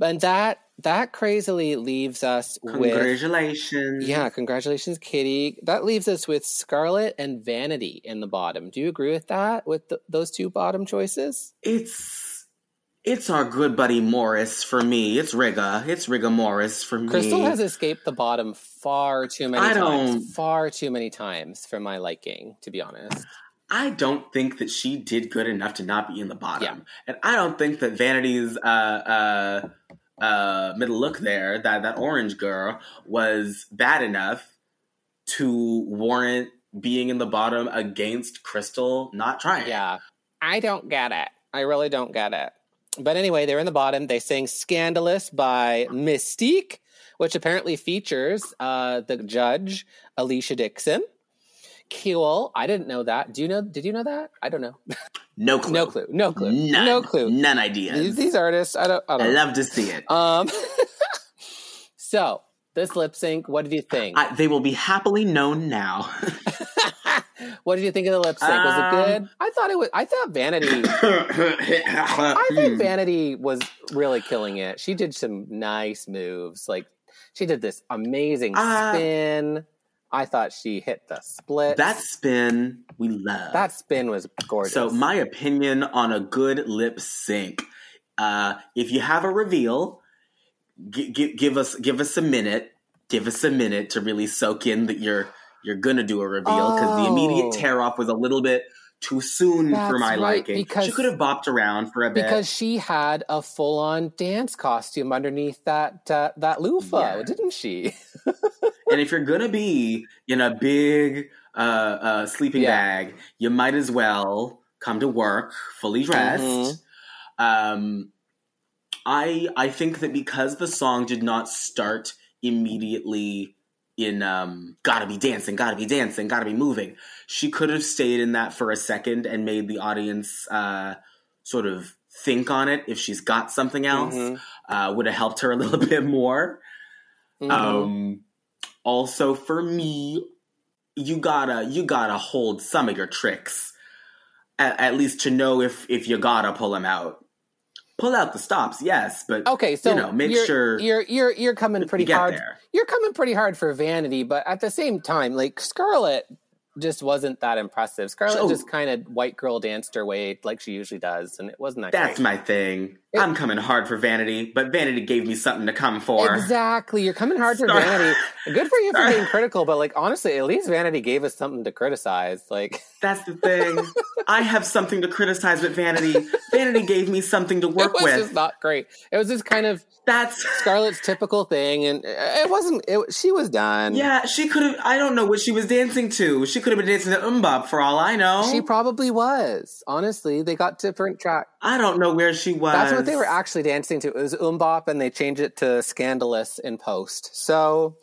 And that that crazily leaves us with Congratulations. yeah, congratulations, Kitty. That leaves us with Scarlett and Vanity in the bottom. Do you agree with that? With th- those two bottom choices? It's it's our good buddy Morris for me. It's Riga. It's Riga Morris for me. Krystal has escaped the bottom far too many I times. don't- Far too many times for my liking, to be honest. I don't think that she did good enough to not be in the bottom, Yeah. and I don't think that Vanity's uh, uh, uh, middle look there, that that orange girl, was bad enough to warrant being in the bottom against Krystal not trying. Yeah. I don't get it. I really don't get it. But anyway, they're in the bottom. They sing Scandalous by Mis-Teeq, which apparently features uh, the judge, Alesha Dixon. Cool. I didn't know that. Do you know? Did you know that? I don't know. no clue, No clue. No clue. None. No clue. none ideas. These, these artists, I don't. I I don't. know. love to see it. Um. so this lip sync. What did you think? I, they will be happily known now. What did you think of the lip sync? Was it Um, good? I thought it was. I thought Vanity. I think Vanity was really killing it. She did some nice moves. Like she did this amazing Uh, spin. I thought she hit the split. that spin we love. that spin was gorgeous. So my opinion on a good lip sync, uh, if you have a reveal, gi- gi- give us give us a minute. Give us a minute to really soak in that you're you're gonna do a reveal because the immediate Oh. tear off was a little bit too soon for my right, liking. because- she could have bopped around for a bit. because she had a full on dance costume underneath that uh, that loofah, Yeah. didn't she? and if you're gonna be in a big uh, uh, sleeping Yeah. bag, you might as well come to work fully dressed. Mhm. Um, I I think that because the song did not start immediately in um, "Gotta be dancing, gotta be dancing, gotta be moving," she could have stayed in that for a second and made the audience uh, sort of think on it. If she's got something else, Mhm. uh, would have helped her a little bit more. Mhm. Um, also for me, you gotta you gotta hold some of your tricks, at, at least to know if if you gotta pull them out. Pull out the stops, yes, but Okay, so you know, make you're, sure you're you're you're coming pretty get hard. there. You're coming pretty hard for Vanity, but at the same time, like Scarlett just wasn't that impressive. Scarlett So- just kind of white girl danced her way like she usually does, and it wasn't that That's great. my thing. It- I'm coming hard for Vanity, but Vanity gave me something to come for. Exactly. You're coming hard for Sorry. Vanity. Good for you for being critical, but like honestly, at least Vanity gave us something to criticize. Like That's the thing. I have something to criticize with Vanity. Vanity gave me something to it work was with. just not great. It was just kind of That's Scarlett's typical thing, and it wasn't. It, she was done. yeah. She could have. I don't know what she was dancing to. She could have been dancing to MMMBop for all I know. She probably was. Honestly, they got different track. I don't know where she was. That's what they were actually dancing to. It was MMMBop, and they changed it to Scandalous in post. So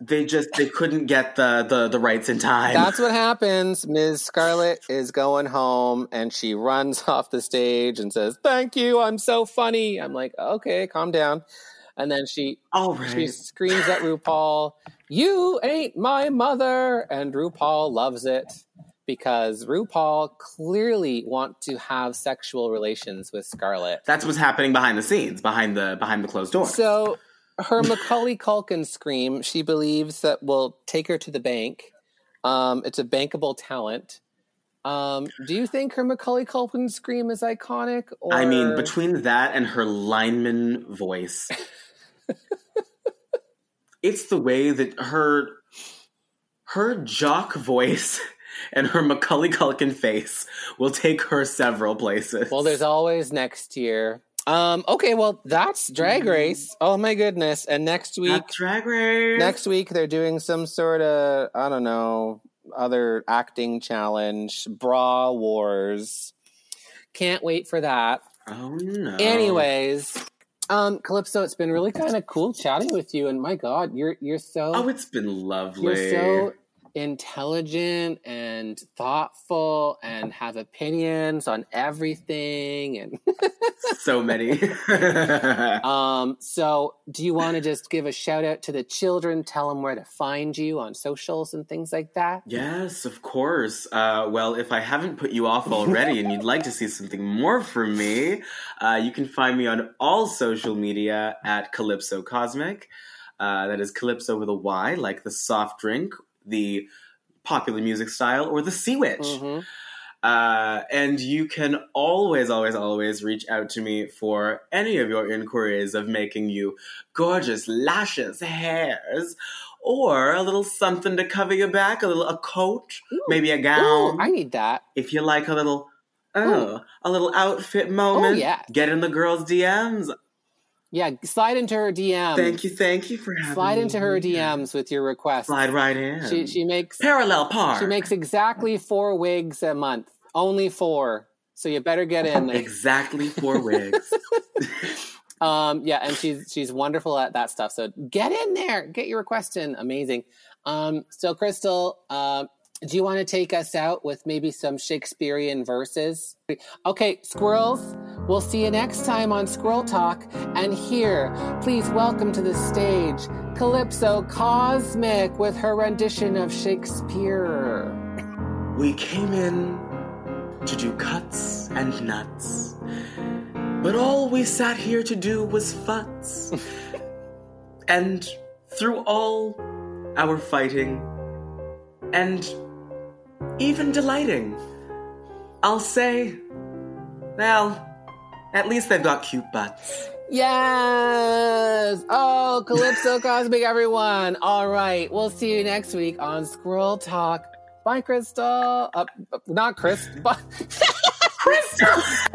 They just they couldn't get the the, the rights in time. that's what happens. Ms. Scarlett is going home, and she runs off the stage and says, "Thank you, I'm so funny." I'm like, "Okay, calm down." And then she all she screams at RuPaul, "You ain't my mother!" And RuPaul loves it because RuPaul clearly want to have sexual relations with Scarlett. That's what's happening behind the scenes, behind the behind the closed door. So her Macaulay Culkin scream, she believes that will take her to the bank. Um, it's a bankable talent. Um, do you think her Macaulay Culkin scream is iconic? Or I mean, between that and her lineman voice, it's the way that her her jock voice and her Macaulay Culkin face will take her several places. well, there's always next year. Um, okay, well, that's Drag Race. Oh my goodness! And next week, Not Drag Race. next week they're doing some sort of I don't know other acting challenge, bra wars. Can't wait for that. Oh no. Anyways, um, Calypso, it's been really kind of cool chatting with you, and my God, you're you're so Oh, it's been lovely. you're so intelligent and thoughtful and have opinions on everything and so many. um so do you want to just give a shout out to the children tell them where to find you on socials and things like that Yes, of course. Uh, well, if I haven't put you off already and you'd like to see something more from me, uh, you can find me on all social media at Calypso Cosmic. Uh, that is Calypso with a Y, like the soft drink, the popular music style, or the Sea Witch. Mhm. Uh, and you can always, always, always reach out to me for any of your inquiries of making you gorgeous lashes, hairs, or a little something to cover your back, a little a coat, Ooh. maybe a Ooh, gown. i need that if you like a little, oh, a little outfit moment, Oh, yeah. get in the girls' DMs. Yeah slide into her dm thank you, thank you for having slide me into her dms with your request Slide right in. she she makes Parallel park. She makes exactly four wigs a month. Only four. So you better get in there. exactly four wigs. Um, yeah, and she's she's wonderful at that stuff. So get in there, get your request in. Amazing. Um, so Crystal, um, do you want to take us out with maybe some Shakespearean verses? Okay, squirrels. We'll see you next time on Squirrel Talk. And here, please welcome to the stage Calypso Cosmic with her rendition of Shakespeare. We came in to do cuts and nuts, but all we sat here to do was futz. and through all our fighting and even delighting, I'll say, well, at least they've got cute butts. Yes. Oh, Calypso Cosmic, everyone. All right. We'll see you next week on Squirrel Talk. Bye, Crystal. Uh, not Chris. Bye. Crystal!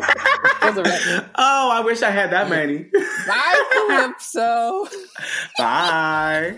oh, I wish I had that many. Bye, Calypso. Bye.